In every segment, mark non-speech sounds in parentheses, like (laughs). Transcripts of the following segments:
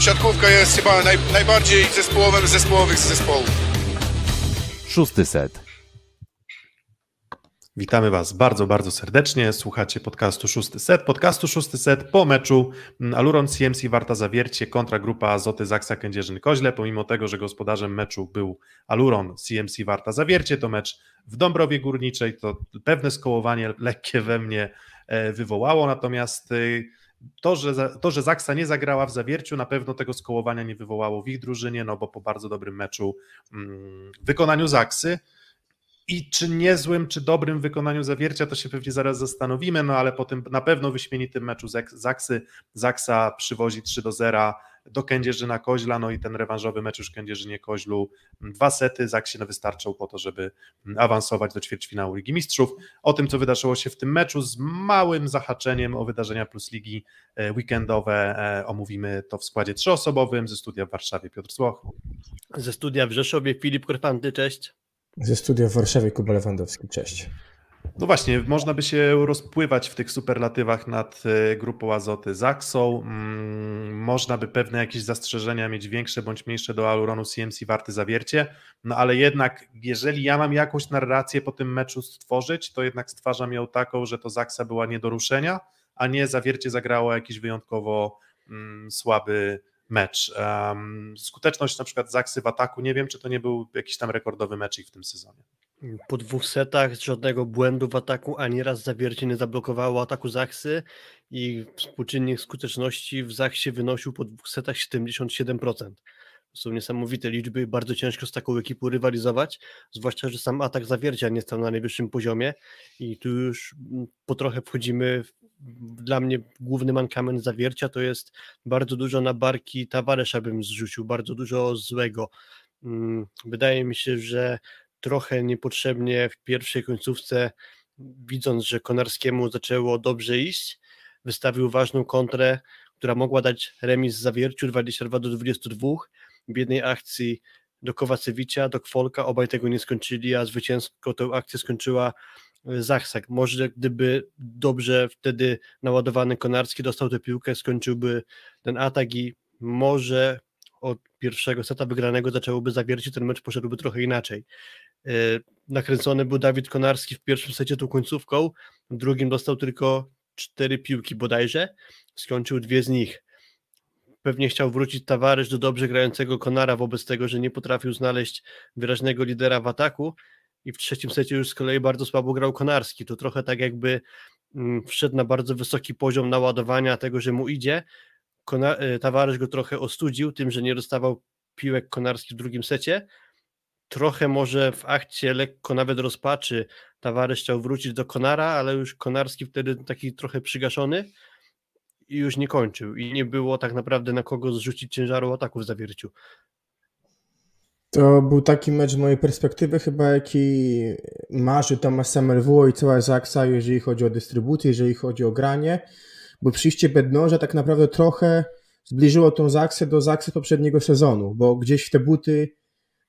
siatkówka jest chyba naj, najbardziej zespołowym z zespołowych zespołów. Szósty set. Witamy Was bardzo, bardzo serdecznie. Słuchacie podcastu Szósty Set. Podcastu Szósty Set po meczu Aluron CMC Warta Zawiercie kontra grupa Azoty Zaksa Kędzierzyn-Koźle. Pomimo tego, że gospodarzem meczu był Aluron CMC Warta Zawiercie, to mecz w Dąbrowie Górniczej, to pewne skołowanie lekkie we mnie e, wywołało, natomiast y, to że, to, że Zaksa nie zagrała w zawierciu, na pewno tego skołowania nie wywołało w ich drużynie, no bo po bardzo dobrym meczu mm, wykonaniu Zaksy. I czy niezłym, czy dobrym wykonaniu zawiercia, to się pewnie zaraz zastanowimy, no ale po tym na pewno wyśmienitym meczu Zaksy, Zaksa przywozi 3 do 0 do Kędzierzyna Koźla, no i ten rewanżowy mecz już Kędzierzynie Koźlu, dwa sety, Zaksie no wystarczał po to, żeby awansować do ćwierćfinału Ligi Mistrzów. O tym, co wydarzyło się w tym meczu z małym zahaczeniem o wydarzenia plus ligi e, weekendowe, e, omówimy to w składzie trzyosobowym ze studia w Warszawie Piotr Słoch. Ze studia w Rzeszowie Filip Korfanty, cześć. Ze studia w Warszawie Kuba Lewandowski, cześć. No właśnie, można by się rozpływać w tych superlatywach nad e, grupą Azoty Zaksą. Mm, można by pewne jakieś zastrzeżenia mieć większe bądź mniejsze do Auronu CMC Warty Zawiercie, no ale jednak jeżeli ja mam jakąś narrację po tym meczu stworzyć, to jednak stwarzam ją taką, że to Zaksa była nie do ruszenia, a nie Zawiercie zagrało jakiś wyjątkowo mm, słaby mecz. Skuteczność na przykład Zaksy w ataku, nie wiem, czy to nie był jakiś tam rekordowy mecz w tym sezonie. Po dwóch setach żadnego błędu w ataku, ani raz zawiercie nie zablokowało ataku Zaksy i współczynnik skuteczności w Zaksie wynosił po dwóch setach 77%. To są niesamowite liczby, bardzo ciężko z taką ekipą rywalizować, zwłaszcza, że sam atak zawiercia nie stał na najwyższym poziomie i tu już po trochę wchodzimy w dla mnie główny mankament zawiercia to jest bardzo dużo na barki Tawaresza bym zrzucił, bardzo dużo złego. Mm, wydaje mi się, że trochę niepotrzebnie w pierwszej końcówce, widząc, że Konarskiemu zaczęło dobrze iść, wystawił ważną kontrę, która mogła dać remis zawierciu 22 do 22. W jednej akcji do Kowacewicza, do Kwolka, obaj tego nie skończyli, a zwycięsko tę akcję skończyła Zachsak. Może gdyby dobrze wtedy naładowany Konarski dostał tę piłkę, skończyłby ten atak i może od pierwszego seta wygranego zaczęłoby zawiercić, ten mecz poszedłby trochę inaczej. E, nakręcony był Dawid Konarski w pierwszym secie tą końcówką, w drugim dostał tylko cztery piłki bodajże, skończył dwie z nich. Pewnie chciał wrócić Tawarysz do dobrze grającego Konara wobec tego, że nie potrafił znaleźć wyraźnego lidera w ataku, i w trzecim secie już z kolei bardzo słabo grał Konarski. To trochę tak jakby mm, wszedł na bardzo wysoki poziom naładowania tego, że mu idzie. Kona e, Tawarysz go trochę ostudził tym, że nie dostawał piłek Konarski w drugim secie. Trochę może w akcie lekko nawet rozpaczy Tawarysz chciał wrócić do Konara, ale już Konarski wtedy taki trochę przygaszony i już nie kończył i nie było tak naprawdę na kogo zrzucić ciężaru ataku w zawierciu. To był taki mecz z mojej perspektywy chyba, jaki marzy Tomasz Samerwuo i cała Zaksa, jeżeli chodzi o dystrybucję, jeżeli chodzi o granie, bo przyjście Bednoża tak naprawdę trochę zbliżyło tą Zaksę do Zaksy poprzedniego sezonu, bo gdzieś w te buty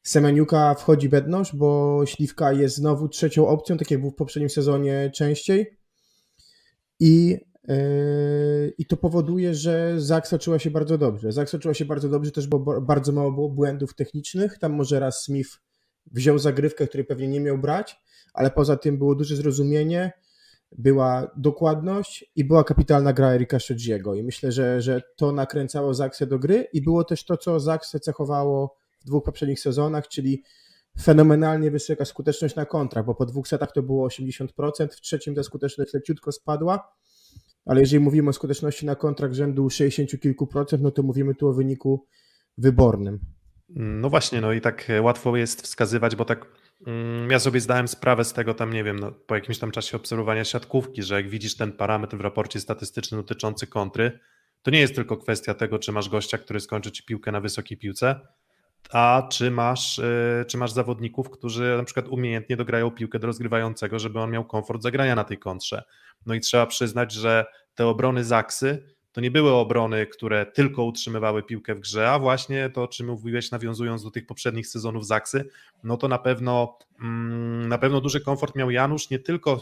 Semeniuka wchodzi Bednoż, bo Śliwka jest znowu trzecią opcją, tak jak był w poprzednim sezonie częściej i Yy, I to powoduje, że Zaksa czuła się bardzo dobrze. Zaksa czuła się bardzo dobrze też, bo bardzo mało było błędów technicznych. Tam może raz Smith wziął zagrywkę, której pewnie nie miał brać, ale poza tym było duże zrozumienie, była dokładność i była kapitalna gra Erika Szodziego. I myślę, że, że to nakręcało Zaksę do gry i było też to, co Zaksę cechowało w dwóch poprzednich sezonach, czyli fenomenalnie wysoka skuteczność na kontrach, bo po dwóch setach to było 80%, w trzecim ta skuteczność leciutko spadła, ale jeżeli mówimy o skuteczności na kontrakt rzędu 60 kilku procent, no to mówimy tu o wyniku wybornym. No właśnie, no i tak łatwo jest wskazywać, bo tak mm, ja sobie zdałem sprawę z tego tam, nie wiem, no, po jakimś tam czasie obserwowania siatkówki, że jak widzisz ten parametr w raporcie statystycznym dotyczący kontry, to nie jest tylko kwestia tego, czy masz gościa, który skończy ci piłkę na wysokiej piłce, a czy masz, e, czy masz zawodników, którzy na przykład umiejętnie dograją piłkę do rozgrywającego, żeby on miał komfort zagrania na tej kontrze. No i trzeba przyznać, że te obrony Zaksy to nie były obrony, które tylko utrzymywały piłkę w grze, a właśnie to, o czym mówiłeś, nawiązując do tych poprzednich sezonów Zaksy, no to na pewno, mm, na pewno duży komfort miał Janusz, nie tylko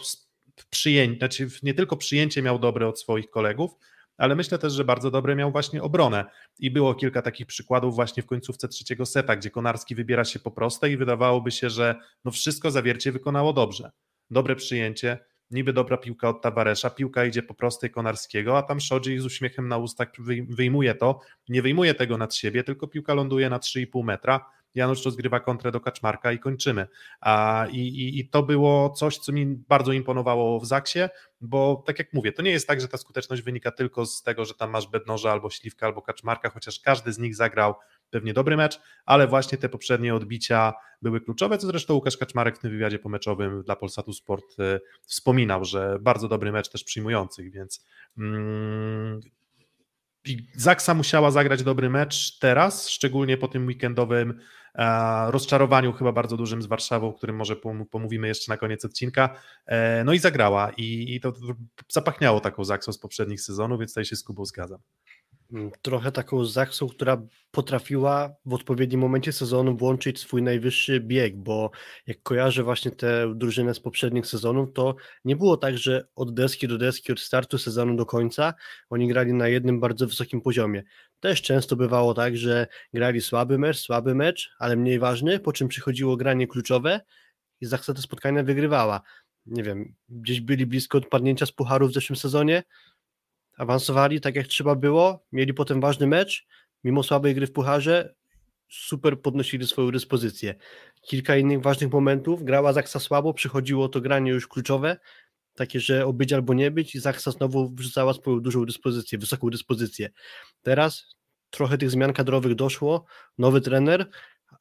przyjęcie, znaczy nie tylko przyjęcie miał dobre od swoich kolegów, ale myślę też, że bardzo dobre miał właśnie obronę. I było kilka takich przykładów właśnie w końcówce trzeciego seta, gdzie Konarski wybiera się po prostej i wydawałoby się, że no wszystko zawiercie wykonało dobrze. Dobre przyjęcie, niby dobra piłka od Tabaresza, piłka idzie po prostej Konarskiego, a tam Szodzi z uśmiechem na ustach wyjmuje to, nie wyjmuje tego nad siebie, tylko piłka ląduje na 3,5 metra, Janusz rozgrywa kontrę do Kaczmarka i kończymy. A, i, i, to było coś, co mi bardzo imponowało w Zaksie, bo tak jak mówię, to nie jest tak, że ta skuteczność wynika tylko z tego, że tam masz Bednoża albo Śliwka albo Kaczmarka, chociaż każdy z nich zagrał pewnie dobry mecz, ale właśnie te poprzednie odbicia były kluczowe, co zresztą Łukasz Kaczmarek w tym wywiadzie pomeczowym dla Polsatu Sport y, wspominał, że bardzo dobry mecz też przyjmujących, więc mm, Zaksa musiała zagrać dobry mecz teraz, szczególnie po tym weekendowym e, rozczarowaniu chyba bardzo dużym z Warszawą, o którym może pomówimy jeszcze na koniec odcinka. E, no i zagrała i, to zapachniało taką Zaksą z poprzednich sezonów, więc tutaj się z Kubą zgadzam. Trochę taką Zaksą, która potrafiła w odpowiednim momencie sezonu włączyć swój najwyższy bieg, bo jak kojarzę właśnie tę drużynę z poprzednich sezonów, to nie było tak, że od deski do deski, od startu sezonu do końca oni grali na jednym bardzo wysokim poziomie. Też często bywało tak, że grali słaby mecz, słaby mecz, ale mniej ważny, po czym przychodziło granie kluczowe i Zaksa te spotkania wygrywała. Nie wiem, gdzieś byli blisko odpadnięcia z pucharu w zeszłym sezonie, awansowali tak jak trzeba było, mieli potem ważny mecz, mimo słabej gry w pucharze, super podnosili swoją dyspozycję. Kilka innych ważnych momentów, grała Zaksa słabo, przychodziło to granie już kluczowe, takie, że obyć albo nie być i Zaksa znowu wrzucała swoją dużą dyspozycję, wysoką dyspozycję. Teraz trochę tych zmian kadrowych doszło, nowy trener,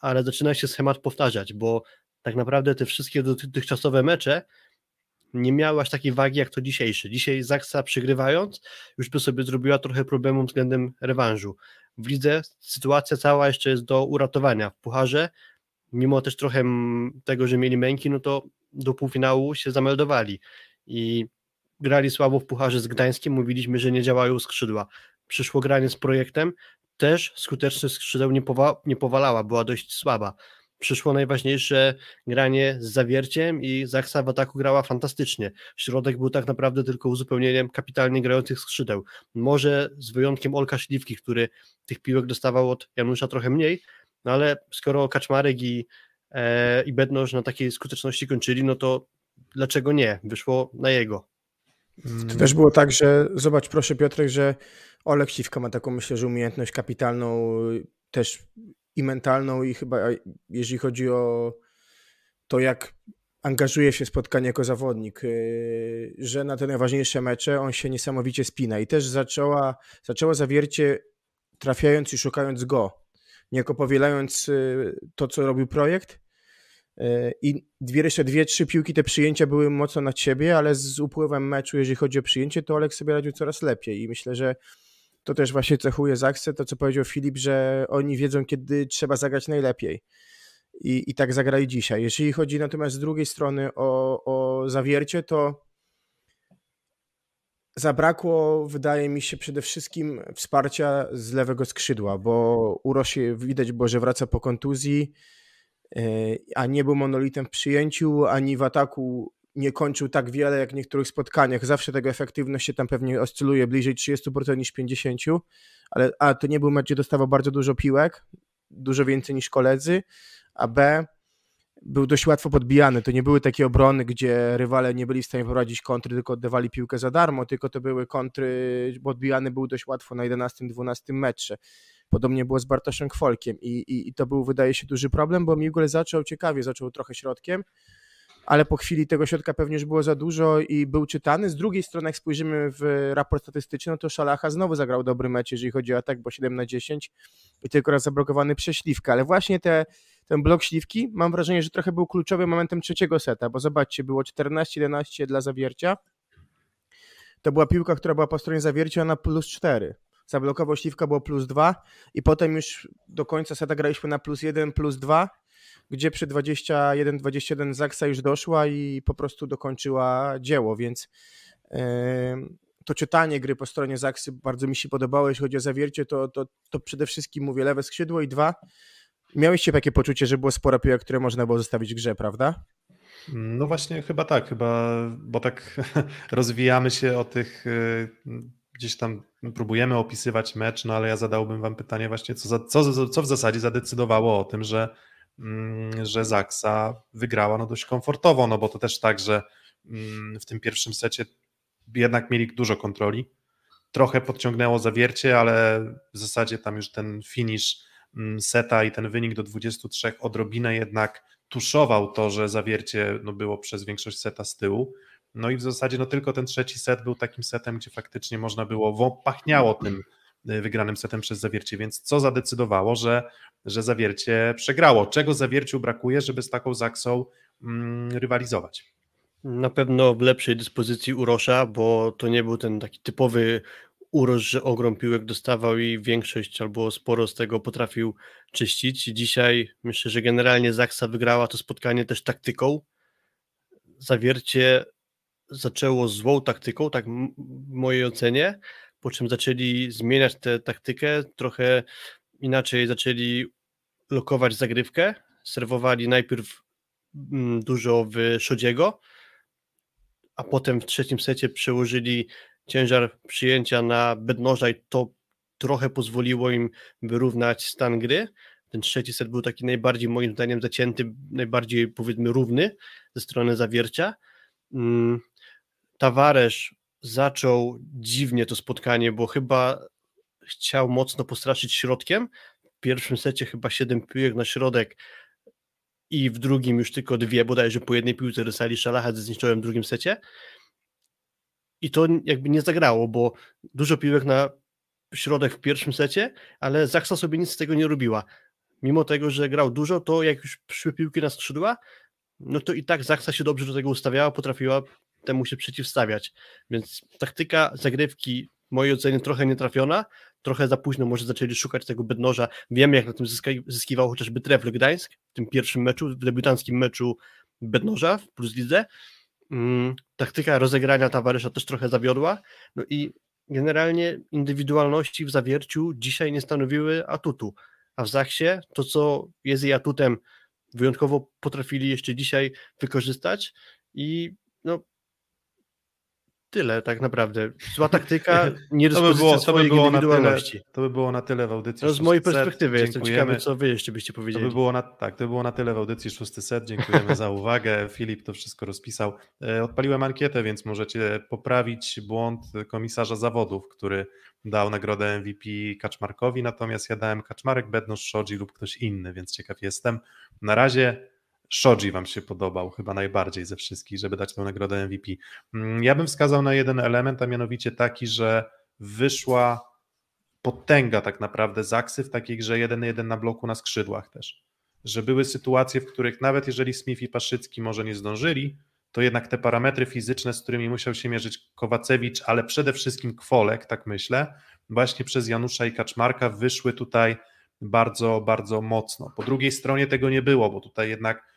ale zaczyna się schemat powtarzać, bo tak naprawdę te wszystkie dotychczasowe mecze nie miały aż takiej wagi jak to dzisiejszy. Dzisiaj Zaksa przegrywając już by sobie zrobiła trochę problemu względem rewanżu. W lidze sytuacja cała jeszcze jest do uratowania. W pucharze, mimo też trochę tego, że mieli męki, no to do półfinału się zameldowali i grali słabo w pucharze z Gdańskiem, mówiliśmy, że nie działają skrzydła. Przyszło granie z projektem, też skuteczność skrzydeł nie, powa nie powalała, była dość słaba przyszło najważniejsze granie z zawierciem i Zaksa w ataku grała fantastycznie. Środek był tak naprawdę tylko uzupełnieniem kapitalnie grających skrzydeł. Może z wyjątkiem Olka Śliwki, który tych piłek dostawał od Janusza trochę mniej, no ale skoro Kaczmarek i, e, i Bednoż na takiej skuteczności kończyli, no to dlaczego nie? Wyszło na jego. To też było tak, że zobacz proszę Piotrek, że Olek Śliwka ma taką myślę, że umiejętność kapitalną też i mentalną, i chyba jeżeli chodzi o to, jak angażuje się w spotkanie jako zawodnik, y, że na te najważniejsze mecze on się niesamowicie spina. I też zaczęła, zaczęła zawiercie trafiając i szukając go, niejako powielając y, to, co robił projekt. Y, i dwie, jeszcze dwie, trzy piłki, te przyjęcia były mocno na siebie, ale z upływem meczu, jeżeli chodzi o przyjęcie, to Olek sobie radził coraz lepiej. I myślę, że to też właśnie cechuje Zaksę, to co powiedział Filip, że oni wiedzą, kiedy trzeba zagrać najlepiej. I, i tak zagrali dzisiaj. Jeżeli chodzi natomiast z drugiej strony o, o zawiercie, to zabrakło, wydaje mi się, przede wszystkim wsparcia z lewego skrzydła, bo Uroś widać było, że wraca po kontuzji, e, a nie był monolitem w przyjęciu, ani w ataku nie kończył tak wiele jak w niektórych spotkaniach. Zawsze tego efektywność się tam pewnie oscyluje bliżej 30% niż 50%, ale A to nie był mecz, gdzie dostawał bardzo dużo piłek, dużo więcej niż koledzy, a B był dość łatwo podbijany. To nie były takie obrony, gdzie rywale nie byli w stanie prowadzić kontry, tylko oddawali piłkę za darmo, tylko to były kontry, bo odbijany był dość łatwo na 11-12 metrze. Podobnie było z Bartoszem Kwolkiem i, i, i to był, wydaje się, duży problem, bo Miguel zaczął ciekawie, zaczął trochę środkiem, ale po chwili tego środka pewnie już było za dużo i był czytany. Z drugiej strony, jak spojrzymy w raport statystyczny, no to Szalacha znowu zagrał dobry mecz, jeżeli chodzi o atak, bo 7 na 10 i tylko raz zablokowany przez Śliwkę, ale właśnie te, ten blok Śliwki, mam wrażenie, że trochę był kluczowym momentem trzeciego seta, bo zobaczcie, było 14-11 dla Zawiercia, to była piłka, która była po stronie Zawiercia na plus 4 zablokował Śliwka, było plus 2 i potem już do końca seta graliśmy na plus 1, plus 2 gdzie przy 21-21 Zaksa już doszła i po prostu dokończyła dzieło, więc to czytanie gry po stronie Zaksy bardzo mi się podobało, jeśli chodzi o zawiercie, to, to, to przede wszystkim mówię lewe skrzydło i dwa, miałeś takie poczucie, że było sporo piłek, które można było zostawić grze, prawda? No właśnie, chyba tak, chyba, bo tak (laughs) rozwijamy się o tych y, gdzieś tam próbujemy opisywać mecz, no ale ja zadałbym wam pytanie właśnie, co, za, co, co w zasadzie zadecydowało o tym, że, że Zaksa wygrała no dość komfortowo, no bo to też tak, że mm, w tym pierwszym secie jednak mieli dużo kontroli, trochę podciągnęło zawiercie, ale w zasadzie tam już ten finish mm, seta i ten wynik do 23 odrobinę jednak tuszował to, że zawiercie no, było przez większość seta z tyłu. No i w zasadzie no, tylko ten trzeci set był takim setem, gdzie faktycznie można było, pachniało tym wygranym setem przez zawiercie, więc co zadecydowało, że, że zawiercie przegrało? Czego zawierciu brakuje, żeby z taką Zaksą mm, rywalizować? Na pewno w lepszej dyspozycji Urosza, bo to nie był ten taki typowy Urosz, że ogrom piłek dostawał i większość albo sporo z tego potrafił czyścić. Dzisiaj myślę, że generalnie Zaksa wygrała to spotkanie też taktyką. Zawiercie zaczęło złą taktyką, tak w mojej ocenie, po czym zaczęli zmieniać tę taktykę, trochę inaczej zaczęli lokować zagrywkę, serwowali najpierw mm, dużo w Szodziego, a potem w trzecim secie przełożyli ciężar przyjęcia na bednoża i to trochę pozwoliło im wyrównać stan gry. Ten trzeci set był taki najbardziej moim zdaniem zacięty, najbardziej powiedzmy równy ze strony zawiercia. Mm, Tawaresz zaczął dziwnie to spotkanie, bo chyba chciał mocno postraszyć środkiem. W pierwszym secie chyba 7 piłek na środek i w drugim już tylko dwie, bodajże po jednej piłce rysali Szalachat ze zniszczonym w drugim secie. I to jakby nie zagrało, bo dużo piłek na środek w pierwszym secie, ale Zaksa sobie nic z tego nie robiła. Mimo tego, że grał dużo, to jak już przyszły piłki na skrzydła, no to i tak Zaksa się dobrze do tego ustawiała, potrafiła temu się przeciwstawiać. Więc taktyka zagrywki w mojej ocenie trochę nietrafiona, trochę za późno może zaczęli szukać tego bednoża. Wiemy, jak na tym zyskiwał chociażby Trefl Gdańsk w tym pierwszym meczu, w debiutanckim meczu bednoża w Plus Lidze. Mm, taktyka rozegrania towarzysza też trochę zawiodła. No i generalnie indywidualności w zawierciu dzisiaj nie stanowiły atutu. A w Zachsie to, co jest jej atutem, wyjątkowo potrafili jeszcze dzisiaj wykorzystać i no, tyle tak naprawdę. Zła taktyka, nie (laughs) to by było, to by było na tyle, To by było na tyle w audycji. No z mojej perspektywy jestem ciekawy, co wy jeszcze byście powiedzieli. To by było na, tak, to by było na tyle w audycji szósty set. Dziękujemy za (laughs) uwagę. Filip to wszystko rozpisał. E, odpaliłem ankietę, więc możecie poprawić błąd komisarza zawodów, który dał nagrodę MVP Kaczmarkowi, natomiast ja dałem Kaczmarek, Bednosz, Szodzi lub ktoś inny, więc ciekaw jestem. Na razie Shoji wam się podobał chyba najbardziej ze wszystkich, żeby dać tę nagrodę MVP. Mm, ja bym wskazał na jeden element, a mianowicie taki, że wyszła potęga tak naprawdę Zaksy w takiej grze 1-1 na bloku na skrzydłach też. Że były sytuacje, w których nawet jeżeli Smith i Paszycki może nie zdążyli, to jednak te parametry fizyczne, z którymi musiał się mierzyć Kowacewicz, ale przede wszystkim Kwolek, tak myślę, właśnie przez Janusza i Kaczmarka wyszły tutaj bardzo, bardzo mocno. Po drugiej stronie tego nie było, bo tutaj jednak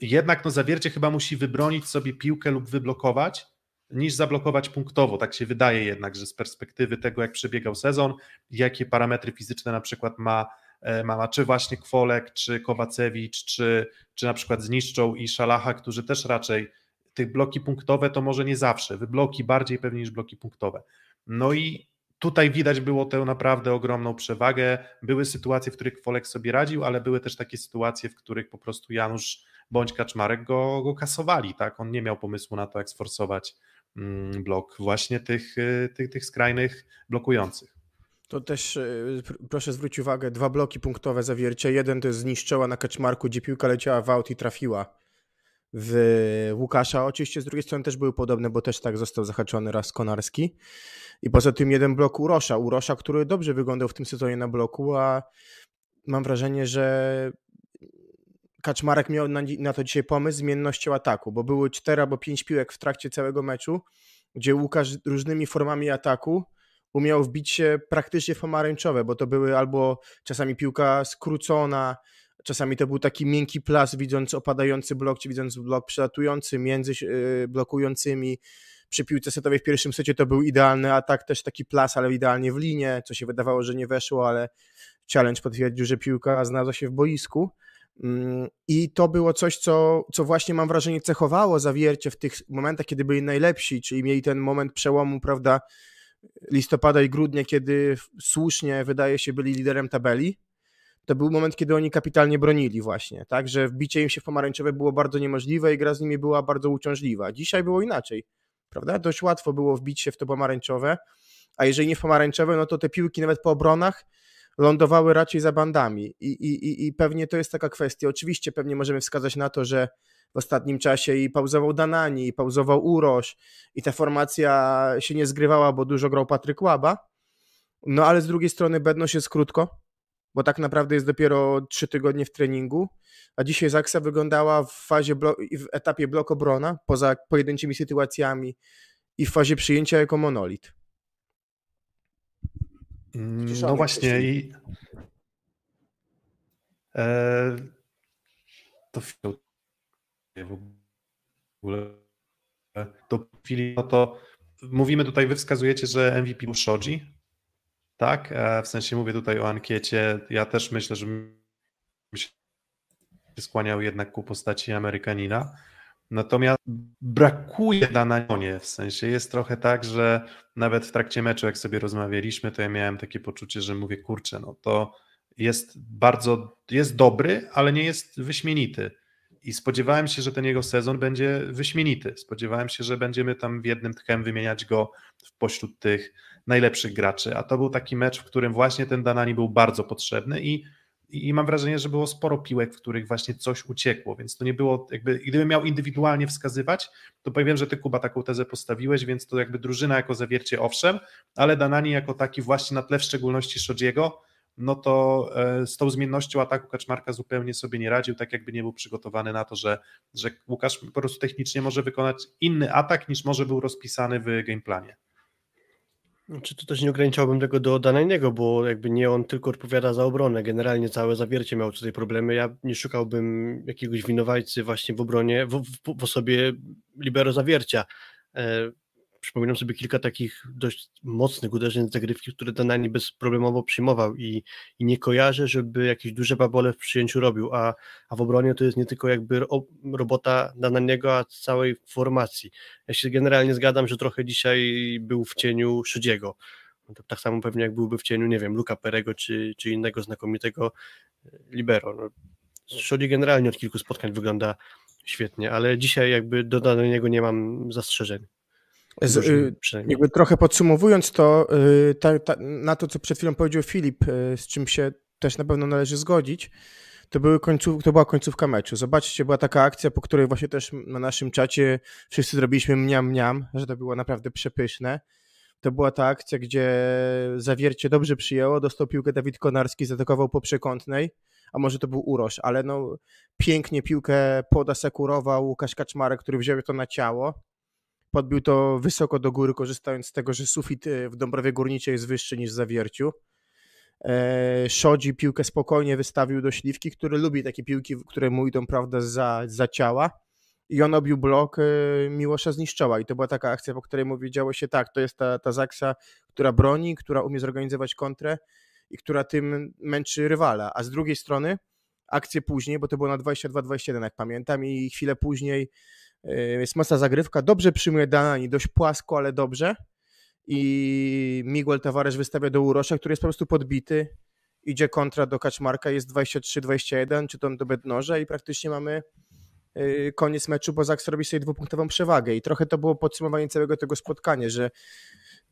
jednak no zawiercie chyba musi wybronić sobie piłkę lub wyblokować, niż zablokować punktowo. Tak się wydaje jednak, że z perspektywy tego, jak przebiegał sezon, jakie parametry fizyczne na przykład ma, e, ma czy właśnie Kwolek, czy Kowacewicz, czy, czy na przykład Zniszczą i Szalacha, którzy też raczej tych bloki punktowe to może nie zawsze, wybloki bardziej pewnie niż bloki punktowe. No i Tutaj widać było tę naprawdę ogromną przewagę. Były sytuacje, w których Kwolek sobie radził, ale były też takie sytuacje, w których po prostu Janusz bądź Kaczmarek go, go kasowali. Tak? On nie miał pomysłu na to, jak sforsować mm, blok właśnie tych, y, tych, tych skrajnych blokujących. To też y, proszę zwrócić uwagę, dwa bloki punktowe zawiercia. Jeden to jest zniszczała na Kaczmarku, gdzie piłka leciała w aut i trafiła w Łukasza. Oczywiście z drugiej strony też były podobne, bo też tak został zahaczony raz Konarski. I poza tym jeden blok Urosza. Urosza, który dobrze wyglądał w tym sezonie na bloku, a mam wrażenie, że Kaczmarek miał na, na to dzisiaj pomysł zmiennością ataku, bo były cztery albo pięć piłek w trakcie całego meczu, gdzie Łukasz różnymi formami ataku umiał wbić się praktycznie w pomarańczowe, bo to były albo czasami piłka skrócona, czasami to był taki miękki plas, widząc opadający blok, czy widząc blok przelatujący między yy, blokującymi, przy piłce setowej w pierwszym secie to był idealny atak, też taki plas, ale idealnie w linie, co się wydawało, że nie weszło, ale challenge potwierdził, że piłka znalazła się w boisku. Mm, I to było coś, co, co właśnie mam wrażenie cechowało zawiercie w tych momentach, kiedy byli najlepsi, czyli mieli ten moment przełomu, prawda, listopada i grudnia, kiedy słusznie wydaje się byli liderem tabeli, to był moment, kiedy oni kapitalnie bronili właśnie, tak, że wbicie im się w pomarańczowe było bardzo niemożliwe i gra z nimi była bardzo uciążliwa. Dzisiaj było inaczej, prawda? Dość łatwo było wbić się w to pomarańczowe, a jeżeli nie w pomarańczowe, no to te piłki nawet po obronach lądowały raczej za bandami i, i, i pewnie to jest taka kwestia. Oczywiście pewnie możemy wskazać na to, że w ostatnim czasie i pauzował Danani, i pauzował Uroś i ta formacja się nie zgrywała, bo dużo grał Patryk Łaba, no ale z drugiej strony Bedność jest krótko, bo tak naprawdę jest dopiero trzy tygodnie w treningu, a dzisiaj Zaksa wyglądała w fazie w etapie blok obrona, poza pojedynczymi sytuacjami i w fazie przyjęcia jako monolit. Mm, no właśnie i e, to w ogóle do chwili, no to mówimy tutaj, wy wskazujecie, że MVP był Shoji, tak? E, w sensie mówię tutaj o ankiecie, ja też myślę, że skłaniał jednak ku postaci Amerykanina. Natomiast brakuje Dananie, w sensie jest trochę tak, że nawet w trakcie meczu, jak sobie rozmawialiśmy, to ja miałem takie poczucie, że mówię, kurczę, no to jest bardzo, jest dobry, ale nie jest wyśmienity. I spodziewałem się, że ten jego sezon będzie wyśmienity. Spodziewałem się, że będziemy tam w jednym tchem wymieniać go pośród tych najlepszych graczy. A to był taki mecz, w którym właśnie ten Danani był bardzo potrzebny i i mam wrażenie, że było sporo piłek, w których właśnie coś uciekło, więc to nie było jakby, gdybym miał indywidualnie wskazywać, to powiem, że ty Kuba taką tezę postawiłeś, więc to jakby drużyna jako zawiercie owszem, ale Danani jako taki właśnie na tle w szczególności Szodziego, no to e, z tą zmiennością ataku Kaczmarka zupełnie sobie nie radził, tak jakby nie był przygotowany na to, że, że Łukasz po prostu technicznie może wykonać inny atak niż może był rozpisany w gameplanie. Czy to też nie ograniczałbym tego do Danajnego, bo jakby nie on tylko odpowiada za obronę. Generalnie całe zawiercie miało tutaj problemy. Ja nie szukałbym jakiegoś winowajcy właśnie w obronie, w, w, w osobie libero zawiercia. Przypominam sobie kilka takich dość mocnych uderzeń z zagrywki, które Danani bezproblemowo przyjmował i, i nie kojarzę, żeby jakieś duże babole w przyjęciu robił, a, a w obronie to jest nie tylko jakby robota Dananiego, a całej formacji. Ja się generalnie zgadzam, że trochę dzisiaj był w cieniu Szydziego. No tak samo pewnie jak byłby w cieniu, nie wiem, Luka Perego czy, czy innego znakomitego e, libero. No, Szodi generalnie od kilku spotkań wygląda świetnie, ale dzisiaj jakby do danego nie mam zastrzeżeń. Z, y, jakby trochę podsumowując to, y, ta, ta, na to, co przed chwilą powiedział Filip, y, z czym się też na pewno należy zgodzić, to, były końców, to była końcówka meczu. Zobaczcie, była taka akcja, po której właśnie też na naszym czacie wszyscy zrobiliśmy mniam, mniam, że to było naprawdę przepyszne. To była ta akcja, gdzie zawiercie dobrze przyjęło, dostał piłkę Dawid Konarski, zaatakował po przekątnej, a może to był Urosz, ale no pięknie piłkę podasekurował Łukasz Kaczmarek, który wziął to na ciało podbił to wysoko do góry, korzystając z tego, że sufit e, w Dąbrowie Górniczej jest wyższy niż w Zawierciu. E, Szodzi piłkę spokojnie wystawił do Śliwki, który lubi takie piłki, które mu idą prawda, za, za ciała. I on obił blok e, Miłosza zniszczała i to była taka akcja, po której mu wiedziało się tak, to jest ta, ta Zaksa, która broni, która umie zorganizować kontrę i która tym męczy rywala, a z drugiej strony akcje później, bo to było na 22-21 jak pamiętam i chwilę później jest mocna zagrywka, dobrze przyjmuje Danani, dość płasko, ale dobrze. I Miguel Tavares wystawia do Urosza, który jest po prostu podbity. Idzie kontra do Kaczmarka, jest 23-21, czy to do Bednoża i praktycznie mamy yy, koniec meczu, bo Zaks robi sobie dwupunktową przewagę. I trochę to było podsumowanie całego tego spotkania, że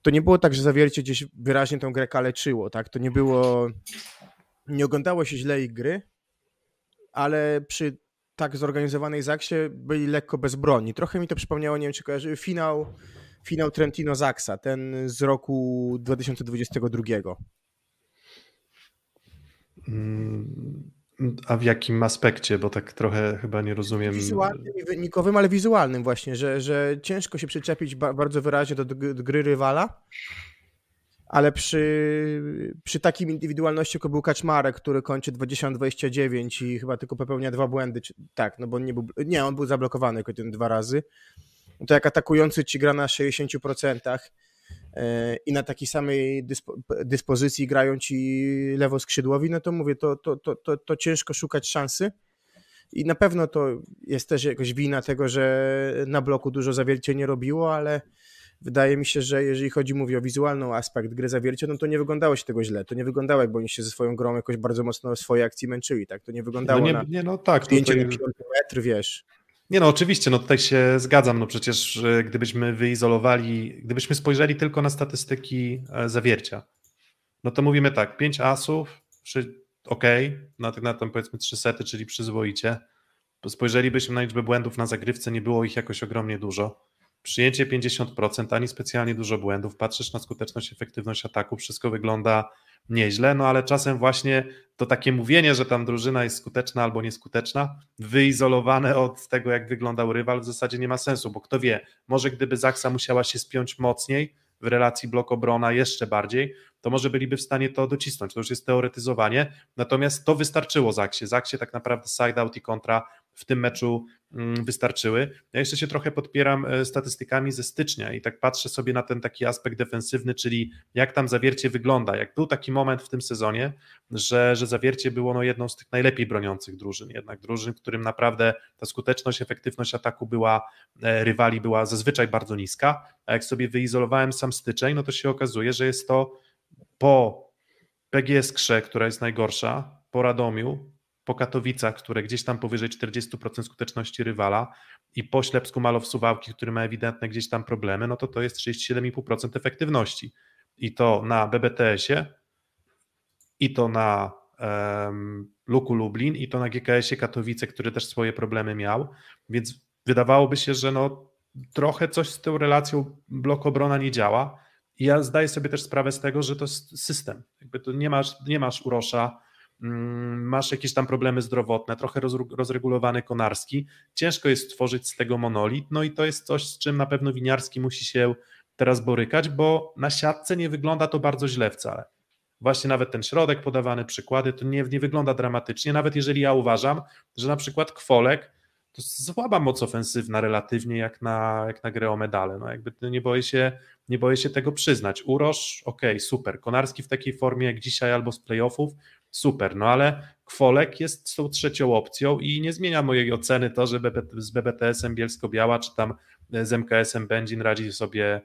to nie było tak, że zawiercie gdzieś wyraźnie tą grę kaleczyło, tak? To nie było, nie oglądało się źle ich gry, ale przy tak zorganizowanej Zaksie byli lekko bez broni. Trochę mi to przypomniało, nie wiem czy kojarzy, finał, finał Trentino Zaksa, ten z roku 2022. Mm, a w jakim aspekcie? Bo tak trochę chyba nie rozumiem. Wizualnym i wynikowym, ale wizualnym właśnie, że, że ciężko się przyczepić bardzo wyraźnie do gry rywala ale przy, przy takim indywidualności, jak był Kaczmarek, który kończy 20-29 i chyba tylko popełnia dwa błędy, czy, tak, no bo nie był, nie, on był zablokowany ten dwa razy, to jak atakujący ci gra na 60% e, i na takiej samej dyspo, dyspozycji grają ci lewoskrzydłowi, no to mówię, to, to, to, to, to ciężko szukać szansy. I na pewno to jest też jakoś wina tego, że na bloku dużo zawiercie nie robiło, ale wydaje mi się, że jeżeli chodzi, mówię o wizualny aspekt gry zawiercia, no to nie wyglądało się tego źle. To nie wyglądało, jakby oni się ze swoją grą jakoś bardzo mocno w swojej akcji męczyli, tak? To nie wyglądało No nie, na nie, no tak. zdjęcie tutaj- na wiesz. Nie no, oczywiście, no tutaj się zgadzam, no przecież e, gdybyśmy wyizolowali, gdybyśmy spojrzeli tylko na statystyki e, zawiercia, no to mówimy tak, 5 asów, ok, na, na tam powiedzmy 3 sety, czyli przyzwoicie, spojrzelibyśmy na liczbę błędów na zagrywce, nie było ich jakoś ogromnie dużo, przyjęcie 50%, ani specjalnie dużo błędów, patrzysz na skuteczność, efektywność ataku, wszystko wygląda nieźle, no ale czasem właśnie to takie mówienie, że tam drużyna jest skuteczna albo nieskuteczna, wyizolowane od tego, jak wyglądał rywal, w zasadzie nie ma sensu, bo kto wie, może gdyby Zaksa musiała się spiąć mocniej w relacji blok-obrona jeszcze bardziej, to może byliby w stanie to docisnąć. To już jest teoretyzowanie, natomiast to wystarczyło Zaksie. Zaksie tak naprawdę side-out i kontra w tym meczu mm, wystarczyły. Ja jeszcze się trochę podpieram e, statystykami ze stycznia i tak patrzę sobie na ten taki aspekt defensywny, czyli jak tam zawiercie wygląda. Jak był taki moment w tym sezonie, że, że zawiercie było no jedną z tych najlepiej broniących drużyn, jednak drużyn, w którym naprawdę ta skuteczność, efektywność ataku była, e, rywali była zazwyczaj bardzo niska, a jak sobie wyizolowałem sam styczeń, no to się okazuje, że jest to po PGS Krze, która jest najgorsza, po Radomiu, po Katowicach, które gdzieś tam powyżej 40% skuteczności rywala i po Ślepsku Malow Suwałki, który ma ewidentne gdzieś tam problemy, no to to jest 37,5% efektywności. I to na BBTS-ie, i to na um, Luku Lublin, i to na GKS-ie Katowice, który też swoje problemy miał, więc wydawałoby się, że no trochę coś z tą relacją blok obrona nie działa. I ja zdaję sobie też sprawę z tego, że to jest system, jakby to nie masz, nie masz urosza, masz jakieś tam problemy zdrowotne, trochę roz, rozregulowany Konarski, ciężko jest stworzyć z tego monolit, no i to jest coś, z czym na pewno Winiarski musi się teraz borykać, bo na siatce nie wygląda to bardzo źle wcale. Właśnie nawet ten środek, podawany przykłady, to nie, nie wygląda dramatycznie, nawet jeżeli ja uważam, że na przykład Kwolek to słaba moc ofensywna relatywnie jak na, jak na grę o medale. No jakby nie boję się, nie boję się tego przyznać. Uroż, okej, okay, super. Konarski w takiej formie jak dzisiaj albo z playoffów, super. No ale Kwolek jest tą trzecią opcją i nie zmienia mojej oceny to, że z BBTS-em Bielsko-Biała czy tam z MKS-em Będzin radzi sobie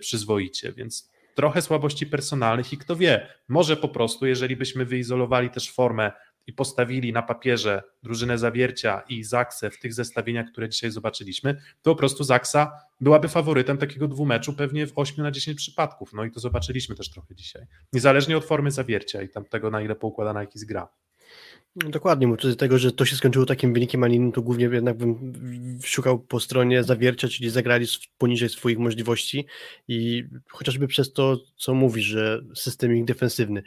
przyzwoicie, więc trochę słabości personalnych i kto wie, może po prostu, jeżeli byśmy wyizolowali też formę i postawili na papierze drużynę Zawiercia i Zaksę w tych zestawieniach, które dzisiaj zobaczyliśmy, to po prostu Zaksa byłaby faworytem takiego dwumeczu pewnie w 8 na 10 przypadków. No i to zobaczyliśmy też trochę dzisiaj. Niezależnie od formy Zawiercia i tam tego, na ile poukładana jakiś gra. Dokładnie, z tego, że to się skończyło takim wynikiem, a innym, to głównie jednak bym szukał po stronie zawiercia, czyli zagrali poniżej swoich możliwości i chociażby przez to, co mówisz, że system ich defensywny.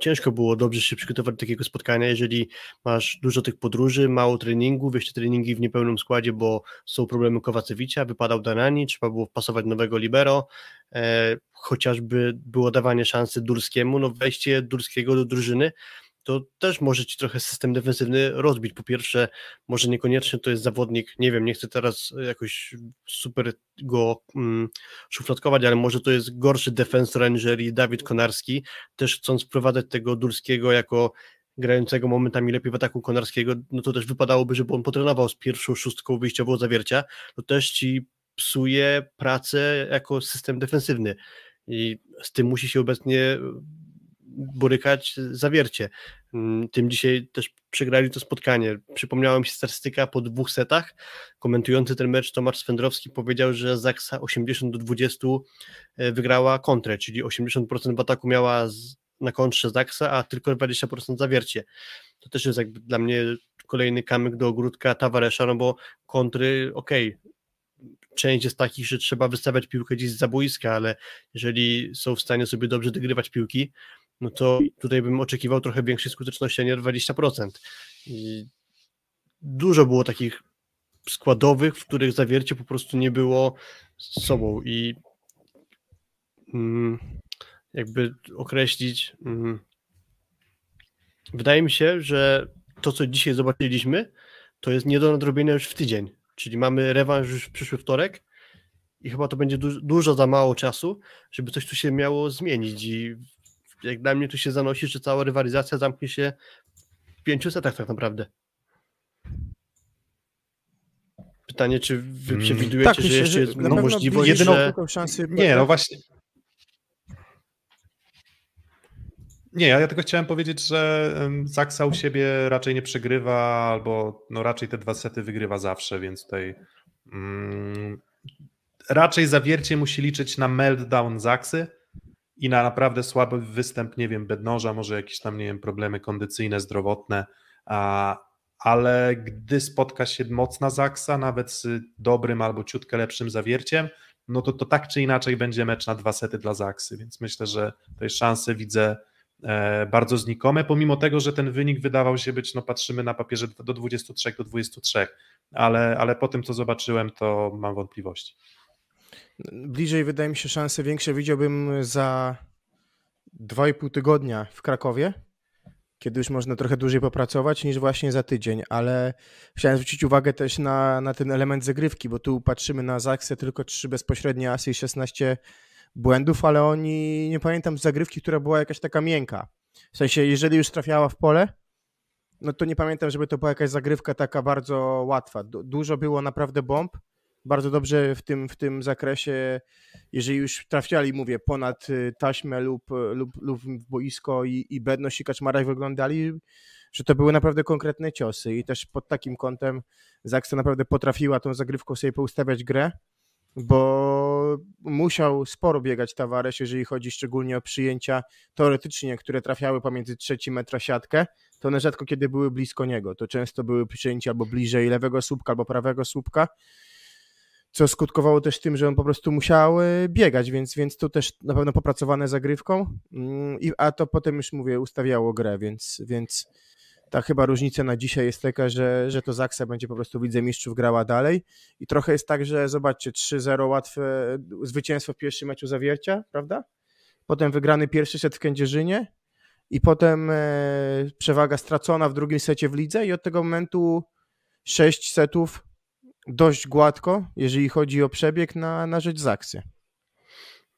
Ciężko było dobrze się przygotować do takiego spotkania, jeżeli masz dużo tych podróży, mało treningu, wyjście treningi w niepełnym składzie, bo są problemy Kowacewicza, wypadał Danani, trzeba było pasować nowego libero, e, chociażby było dawanie szansy Durskiemu, no wejście Durskiego do drużyny, to też może ci trochę system defensywny rozbić. Po pierwsze, może niekoniecznie to jest zawodnik, nie wiem, nie chcę teraz jakoś super go mm, szufladkować, ale może to jest gorszy defensor aniżeli Dawid Konarski, też chcąc wprowadzać tego Durskiego jako grającego momentami lepiej w ataku Konarskiego, no to też wypadałoby, żeby on potrenował z pierwszą szóstką wyjściową zawiercia, to też ci psuje pracę jako system defensywny i z tym musi się obecnie borykać zawiercie. Tym dzisiaj też przegrali to spotkanie. Przypomniała mi się statystyka po dwóch setach. Komentujący ten mecz Tomasz Swędrowski powiedział, że Zaksa 80 do 20 wygrała kontrę, czyli 80% w ataku miała na kontrze Zaksa, a tylko 20% zawiercie. To też jest jakby dla mnie kolejny kamyk do ogródka Tawaresza, no bo kontry, okej, okay, część jest takich, że trzeba wystawiać piłkę gdzieś z boiska, ale jeżeli są w stanie sobie dobrze dogrywać piłki, no to tutaj bym oczekiwał trochę większej skuteczności, a nie 20%. I dużo było takich składowych, w których zawiercie po prostu nie było z sobą. I mm, jakby określić mm, wydaje mi się, że to, co dzisiaj zobaczyliśmy, to jest nie do nadrobienia już w tydzień, czyli mamy rewanż już w przyszły wtorek i chyba to będzie du dużo za mało czasu, żeby coś tu się miało zmienić. I jak dla mnie tu się zanosi, że cała rywalizacja zamknie się w pięciu setach tak naprawdę. pytanie, czy wy Mm, przewidujecie, Tak, że myślę, jeszcze że jest na pewno możliwość, jedyną- że... szansy. Nie, no właśnie. Nie, ja tylko chciałem powiedzieć, że Zaksa u siebie raczej nie przegrywa, albo no raczej te dwa sety wygrywa zawsze, więc tutaj mm, raczej zawiercie musi liczyć na meltdown Zaksy i na naprawdę słaby występ, nie wiem, Bednoża, może jakieś tam, nie wiem, problemy kondycyjne, zdrowotne, a, ale gdy spotka się mocna Zaksa, nawet z dobrym albo ciutkę lepszym zawierciem, no to, to tak czy inaczej będzie mecz na dwa sety dla Zaksy, więc myślę, że tej szanse widzę e, bardzo znikome, pomimo tego, że ten wynik wydawał się być, no patrzymy na papierze do 23 do 23, ale, ale po tym, co zobaczyłem, to mam wątpliwości. Bliżej, wydaje mi się, szanse większe widziałbym za 2,5 tygodnia w Krakowie, kiedy już można trochę dłużej popracować, niż właśnie za tydzień, ale chciałem zwrócić uwagę też na, na ten element zagrywki, bo tu patrzymy na Zaksę, tylko trzy bezpośrednie asy i 16 błędów, ale oni, nie pamiętam zagrywki, która była jakaś taka miękka. W sensie, jeżeli już trafiała w pole, no to nie pamiętam, żeby to była jakaś zagrywka taka bardzo łatwa. Du- Dużo było naprawdę bomb, bardzo dobrze w tym, w tym zakresie, jeżeli już trafiali, mówię, ponad y, taśmę lub, lub, lub w boisko i, i Bedność i Kaczmarek wyglądali, że to były naprawdę konkretne ciosy i też pod takim kątem Zaksa naprawdę potrafiła tą zagrywką sobie poustawiać grę, bo musiał sporo biegać Tavares, jeżeli chodzi szczególnie o przyjęcia teoretycznie, które trafiały pomiędzy trzeci metra siatkę, to one rzadko kiedy były blisko niego. To często były przyjęcia albo bliżej lewego słupka, albo prawego słupka, co skutkowało też tym, że on po prostu musiał e, biegać, więc, więc to też na pewno popracowane zagrywką, Mm, i, a to potem już mówię, ustawiało grę, więc, więc ta chyba różnica na dzisiaj jest taka, że, że to Zaksa będzie po prostu widzę mistrzów grała dalej i trochę jest tak, że zobaczcie, 3-0 łatwe zwycięstwo w pierwszym meczu zawiercia, prawda? Potem wygrany pierwszy set w Kędzierzynie i potem e, przewaga stracona w drugim secie w lidze i od tego momentu sześć setów dość gładko, jeżeli chodzi o przebieg na, na rzecz Zaksy.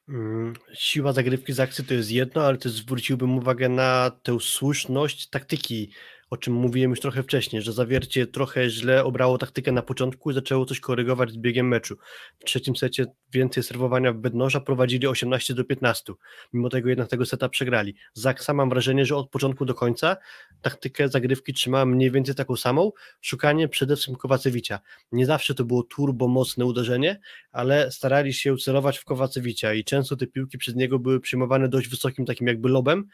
Mm, Siła zagrywki z akcji to jest jedno, ale też zwróciłbym uwagę na tę słuszność taktyki, o czym mówiłem już trochę wcześniej, że zawiercie trochę źle obrało taktykę na początku i zaczęło coś korygować z biegiem meczu. W trzecim secie więcej serwowania w bednoża prowadzili 18 do 15. Mimo tego jednak tego seta przegrali. Zaksa mam wrażenie, że od początku do końca taktykę zagrywki trzymała mniej więcej taką samą, szukanie przede wszystkim Kowacewicza. Nie zawsze to było turbo mocne uderzenie, ale starali się celować w Kowacewicza i często te piłki przez niego były przyjmowane dość wysokim takim jakby lobem,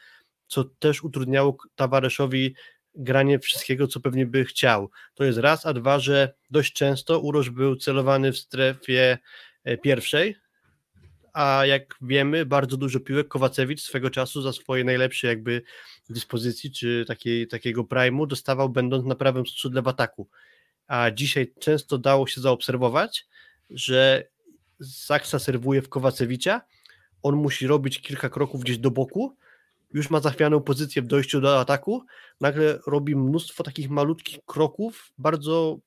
co też utrudniało Tawareszowi granie wszystkiego, co pewnie by chciał. To jest raz, a dwa, że dość często Uroż był celowany w strefie e, pierwszej, a jak wiemy, bardzo dużo piłek Kowacewicz swego czasu za swoje najlepsze jakby dyspozycji, czy takiej, takiego primu dostawał będąc na prawym skrzydle w ataku. A dzisiaj często dało się zaobserwować, że Zaksa serwuje w Kowacewicza, on musi robić kilka kroków gdzieś do boku, już ma zachwianą pozycję w dojściu do ataku, nagle robi mnóstwo takich malutkich kroków bardzo,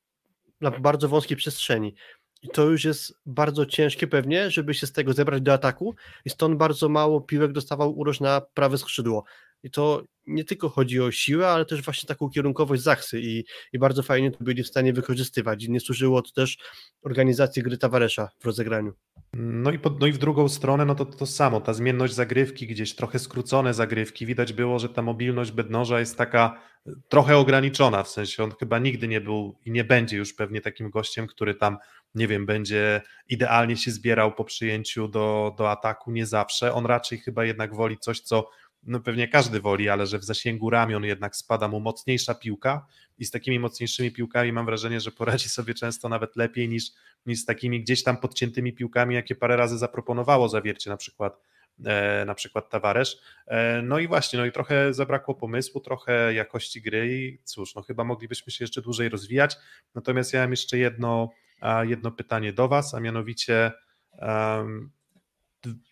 na bardzo wąskiej przestrzeni. I to już jest bardzo ciężkie pewnie, żeby się z tego zebrać do ataku i stąd bardzo mało piłek dostawał Uroż na prawe skrzydło. I to nie tylko chodzi o siłę, ale też właśnie taką kierunkowość Zachsy i, i bardzo fajnie to byli w stanie wykorzystywać. I nie służyło to też organizacji gry Tavaresza w rozegraniu. No i, pod, no i w drugą stronę, no to to samo, ta zmienność zagrywki, gdzieś trochę skrócone zagrywki, widać było, że ta mobilność Bednoża jest taka e, trochę ograniczona, w sensie on chyba nigdy nie był i nie będzie już pewnie takim gościem, który tam, nie wiem, będzie idealnie się zbierał po przyjęciu do, do ataku, nie zawsze, on raczej chyba jednak woli coś, co no pewnie każdy woli, ale że w zasięgu ramion jednak spada mu mocniejsza piłka i z takimi mocniejszymi piłkami mam wrażenie, że poradzi sobie często nawet lepiej niż, niż z takimi gdzieś tam podciętymi piłkami, jakie parę razy zaproponowało zawiercie na przykład e, na przykład Tavaresz. E, no i właśnie, no i trochę zabrakło pomysłu, trochę jakości gry i cóż, no chyba moglibyśmy się jeszcze dłużej rozwijać. Natomiast ja mam jeszcze jedno, a, jedno pytanie do Was, a mianowicie um,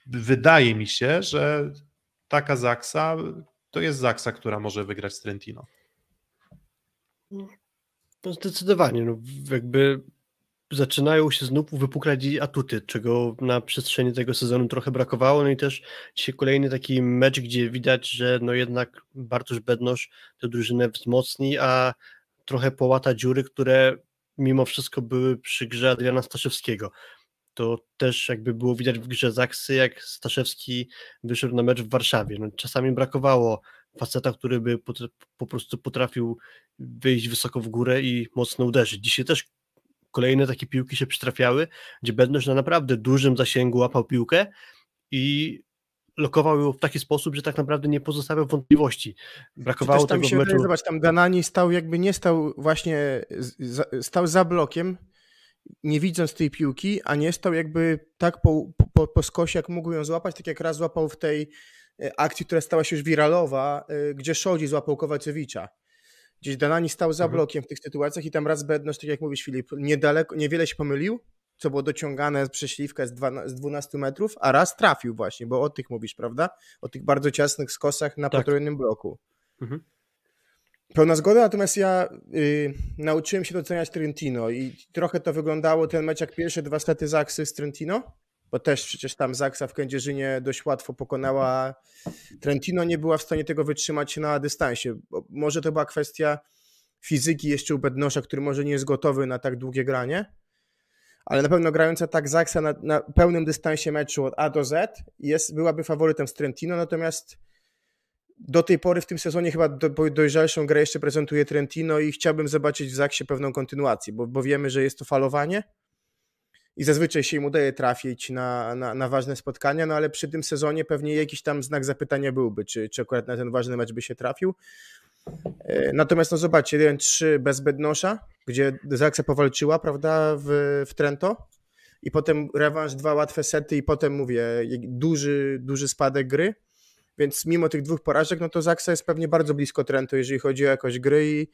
wydaje mi się, że taka Zaksa to jest Zaksa, która może wygrać z Trentino. No zdecydowanie, no jakby zaczynają się znów wypuklać atuty, czego na przestrzeni tego sezonu trochę brakowało, no i też dzisiaj kolejny taki mecz, gdzie widać, że no jednak Bartosz Bednosz tę drużynę wzmocni, a trochę połata dziury, które mimo wszystko były przy grze Adriana Staszewskiego. To też jakby było widać w grze Zaksy, jak Staszewski wyszedł na mecz w Warszawie. No, czasami brakowało faceta, który by po, po prostu potrafił wyjść wysoko w górę i mocno uderzyć. Dzisiaj też kolejne takie piłki się przytrafiały, gdzie Bednosz na naprawdę dużym zasięgu łapał piłkę i lokował ją w taki sposób, że tak naprawdę nie pozostawiał wątpliwości. Brakowało tam tego się meczu. Zobacz, tam Danani stał jakby nie stał właśnie, stał za blokiem, nie widząc tej piłki, a nie stał jakby tak po, po, po skosie, jak mógł ją złapać, tak jak raz złapał w tej e, akcji, która stała się już wiralowa, e, gdzie Szodzi złapał Kowalczewicza. Gdzieś Danani stał za Mhm. blokiem w tych sytuacjach i tam raz Bednosz, tak jak mówisz Filip, niedaleko, niewiele się pomylił, co było dociągane przez śliwkę z, dwa, z 12 metrów, a raz trafił właśnie, bo o tych mówisz, prawda? O tych bardzo ciasnych skosach na Tak. bloku. Mhm. Pełna zgoda, natomiast ja y, nauczyłem się doceniać Trentino i trochę to wyglądało ten mecz jak pierwsze dwa sety Zaksy z Trentino, bo też przecież tam Zaksa w Kędzierzynie dość łatwo pokonała Trentino, nie była w stanie tego wytrzymać na dystansie. Może to była kwestia fizyki jeszcze u Bednosza, który może nie jest gotowy na tak długie granie, ale na pewno grająca tak Zaksa na, na pełnym dystansie meczu od A do Z jest, byłaby faworytem z Trentino, natomiast do tej pory w tym sezonie chyba do, dojrzalszą grę jeszcze prezentuje Trentino i chciałbym zobaczyć w Zaksie pewną kontynuację, bo, bo wiemy, że jest to falowanie i zazwyczaj się im udaje trafić na, na, na ważne spotkania, no ale przy tym sezonie pewnie jakiś tam znak zapytania byłby, czy, czy akurat na ten ważny mecz by się trafił. E, Natomiast no zobaczcie, 1-3 bez Bednosza, gdzie Zaksa powalczyła, prawda, w, w Trento i potem rewanż, dwa łatwe sety i potem mówię, duży, duży spadek gry. Więc mimo tych dwóch porażek, no to Zaksa jest pewnie bardzo blisko Trento, jeżeli chodzi o jakość gry i,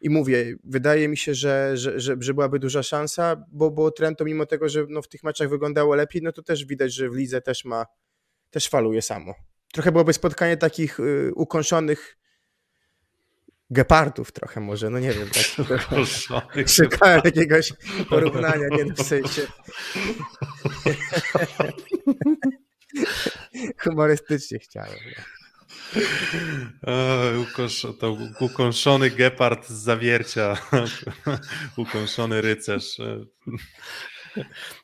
i mówię, wydaje mi się, że, że, że, że byłaby duża szansa, bo, bo Trento mimo tego, że no w tych meczach wyglądało lepiej, no to też widać, że w lidze też ma, też faluje samo. Trochę byłoby spotkanie takich y, ukąszonych gepardów trochę może, no nie wiem. Tak. (laughs) Szukałem jakiegoś porównania, nie no, w sensie. (laughs) Humorystycznie chciałem. ukosz, to ukąszony gepard z zawiercia. (laughs) ukąszony rycerz.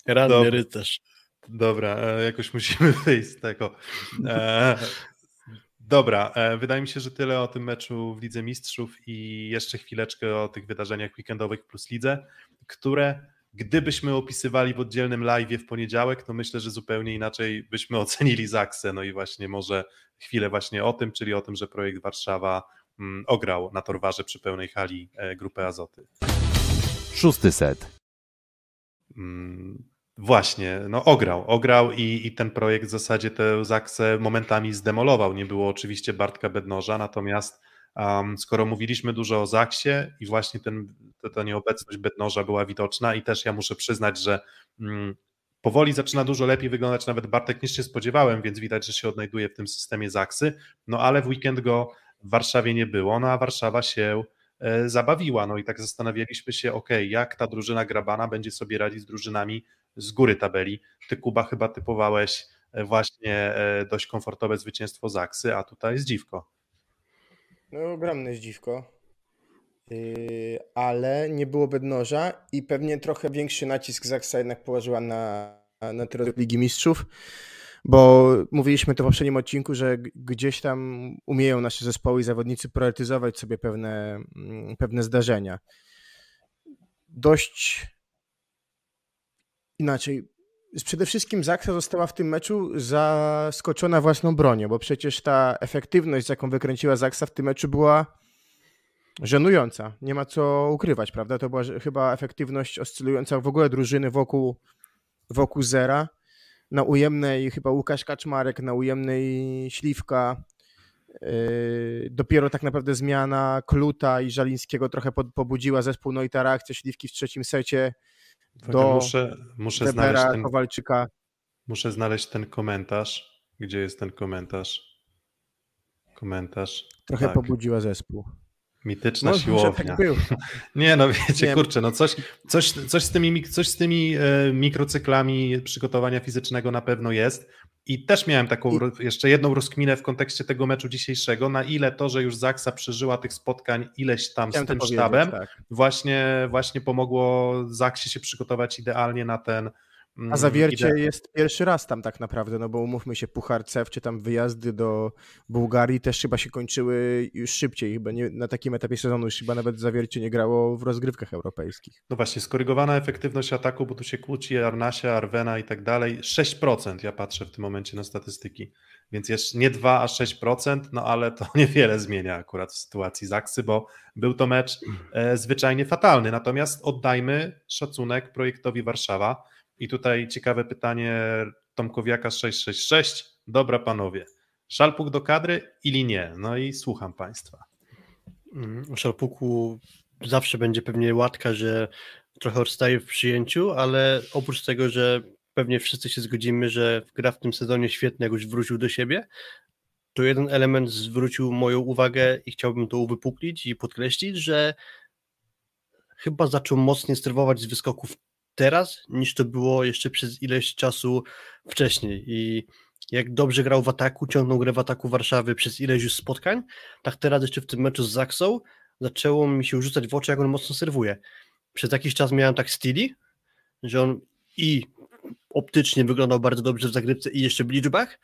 Ranny Dobra. rycerz. Dobra, e, jakoś musimy (laughs) wyjść z tego. E, dobra, e, wydaje mi się, że tyle o tym meczu w Lidze Mistrzów i jeszcze chwileczkę o tych wydarzeniach weekendowych plus Lidze, które gdybyśmy opisywali w oddzielnym live w poniedziałek, to myślę, że zupełnie inaczej byśmy (laughs) ocenili Zaksę. No i właśnie może chwilę właśnie o tym, czyli o tym, że projekt Warszawa mm, ograł na Torwarze przy pełnej hali e, grupę Azoty. Szósty set. Mm, Właśnie, no ograł, ograł i, i ten projekt w zasadzie tę Zaksę momentami zdemolował. Nie było oczywiście Bartka Bednoża, natomiast um, skoro mówiliśmy dużo o Zaksie i właśnie ten, ta, ta nieobecność Bednoża była widoczna i też ja muszę przyznać, że mm, powoli zaczyna dużo lepiej wyglądać nawet Bartek niż się spodziewałem, więc widać, że się odnajduje w tym systemie Zaksy, no ale w weekend go w Warszawie nie było, no a Warszawa się e, zabawiła, no i tak zastanawialiśmy się, ok, jak ta drużyna Grabana będzie sobie radzić z drużynami z góry tabeli. Ty Kuba chyba typowałeś e, właśnie e, dość komfortowe zwycięstwo Zaksy, a tutaj jest dziwko. No, ogromne zdziwko. Yy, ale nie było bednoża i pewnie trochę większy nacisk Zaksa jednak położyła na, na rozgrywki Ligi Mistrzów, bo mówiliśmy to w poprzednim odcinku, że gdzieś tam umieją nasze zespoły i zawodnicy priorytetyzować sobie pewne, mm, pewne zdarzenia. Dość inaczej. Przede wszystkim Zaksa została w tym meczu zaskoczona własną bronią, bo przecież ta efektywność, jaką wykręciła Zaksa w tym meczu była żenująca. Nie ma co ukrywać, prawda? To była chyba efektywność oscylująca w ogóle drużyny wokół, wokół zera. Na ujemnej chyba Łukasz Kaczmarek, na ujemnej Śliwka. Yy, dopiero tak naprawdę zmiana Kluta i Żalińskiego trochę pod, pobudziła zespół, no i ta reakcja Śliwki w trzecim secie do muszę, muszę, znaleźć ten, Kowalczyka. muszę znaleźć ten komentarz. Gdzie jest ten komentarz? Komentarz. Trochę Tak. pobudziła zespół. Mityczna Może siłownia. tak było. (laughs) Nie no, wiecie, Nie. kurczę, no coś, coś, coś z tymi, coś z tymi e, mikrocyklami przygotowania fizycznego na pewno jest. I też miałem taką I- jeszcze jedną rozkminę w kontekście tego meczu dzisiejszego, na ile to, że już Zaksa przeżyła tych spotkań ileś tam Chciałem z tym sztabem, tak. właśnie, właśnie pomogło Zaksie się przygotować idealnie na ten. Mm, A zawiercie ide- jest pierwszy raz tam tak naprawdę, no bo umówmy się, Puchar CEF czy tam wyjazdy do Bułgarii też chyba się kończyły już szybciej, chyba nie, na takim etapie sezonu już chyba nawet zawiercie nie grało w rozgrywkach europejskich. No właśnie, skorygowana efektywność ataku, bo tu się kłóci Arnasia, Arwena i tak dalej. 6% ja patrzę w tym momencie na statystyki. Więc jeszcze nie 2, a 6%, no ale to (laughs) niewiele zmienia akurat w sytuacji Zaksy, bo był to mecz e, zwyczajnie fatalny. Natomiast oddajmy szacunek projektowi Warszawa. I tutaj ciekawe pytanie Tomkowiaka 666. Dobra panowie, szalpuk do kadry ili nie? No i słucham państwa. Mm, W Szarpuku zawsze będzie pewnie łatka, że trochę odstaje w przyjęciu, ale oprócz tego, że pewnie wszyscy się zgodzimy, że gra w tym sezonie świetnie, jak już wrócił do siebie, to jeden element zwrócił moją uwagę i chciałbym to uwypuklić i podkreślić, że chyba zaczął mocniej sterować z wyskoków teraz, niż to było jeszcze przez ileś czasu wcześniej i jak dobrze grał w ataku, ciągnął grę w ataku Warszawy przez ileś już spotkań, tak teraz jeszcze w tym meczu z Zaksą zaczęło mi się rzucać w oczy, jak on mocno serwuje. Przez jakiś czas miałem tak styli, że on i optycznie wyglądał bardzo dobrze w zagrywce i jeszcze w liczbach,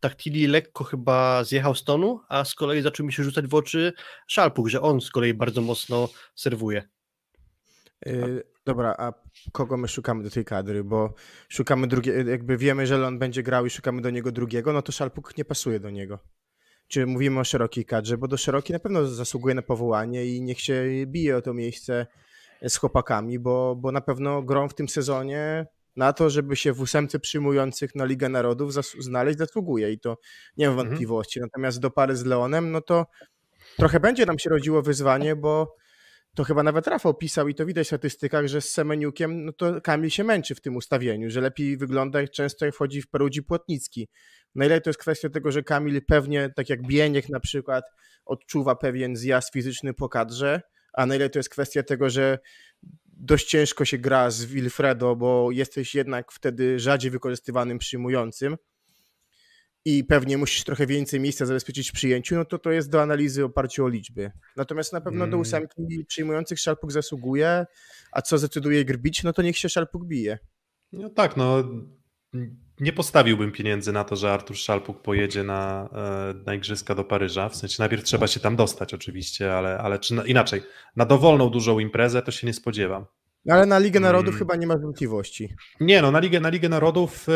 tak Tilly lekko chyba zjechał z tonu, a z kolei zaczął mi się rzucać w oczy Szalpuk, że on z kolei bardzo mocno serwuje. Yy, dobra, a kogo my szukamy do tej kadry? Bo szukamy drugiego, jakby wiemy, że on będzie grał i szukamy do niego drugiego, no to Szalpuk nie pasuje do niego. Czy mówimy o szerokiej kadrze? Bo do szerokiej na pewno zasługuje na powołanie i niech się bije o to miejsce z chłopakami, bo, bo na pewno grą w tym sezonie na to, żeby się w ósemce przyjmujących na Ligę Narodów znaleźć, zasługuje i to nie mam Mhm. wątpliwości. Natomiast do pary z Leonem, no to trochę będzie nam się rodziło wyzwanie, bo to chyba nawet Rafał pisał i to widać w statystykach, że z Semeniukiem, no to Kamil się męczy w tym ustawieniu, że lepiej wygląda często jak wchodzi w Perudzi Płotnicki. Na ile to jest kwestia tego, że Kamil pewnie, tak jak Bieniek na przykład, odczuwa pewien zjazd fizyczny po kadrze, a na ile to jest kwestia tego, że dość ciężko się gra z Wilfredo, bo jesteś jednak wtedy rzadziej wykorzystywanym przyjmującym i pewnie musisz trochę więcej miejsca zabezpieczyć w przyjęciu, no to to jest do analizy oparciu o liczby. Natomiast na pewno do Mm. ósemki przyjmujących Szalpuk zasługuje, a co zdecyduje Grbić, no to niech się Szalpuk bije. No tak, no nie postawiłbym pieniędzy na to, że Artur Szalpuk pojedzie na, e, na Igrzyska do Paryża. W sensie najpierw trzeba się tam dostać oczywiście, ale, ale czy na, inaczej, na dowolną dużą imprezę to się nie spodziewam. No ale na Ligę Narodów Mm. chyba nie ma wątpliwości. Nie, no na Ligę, na Ligę Narodów, e,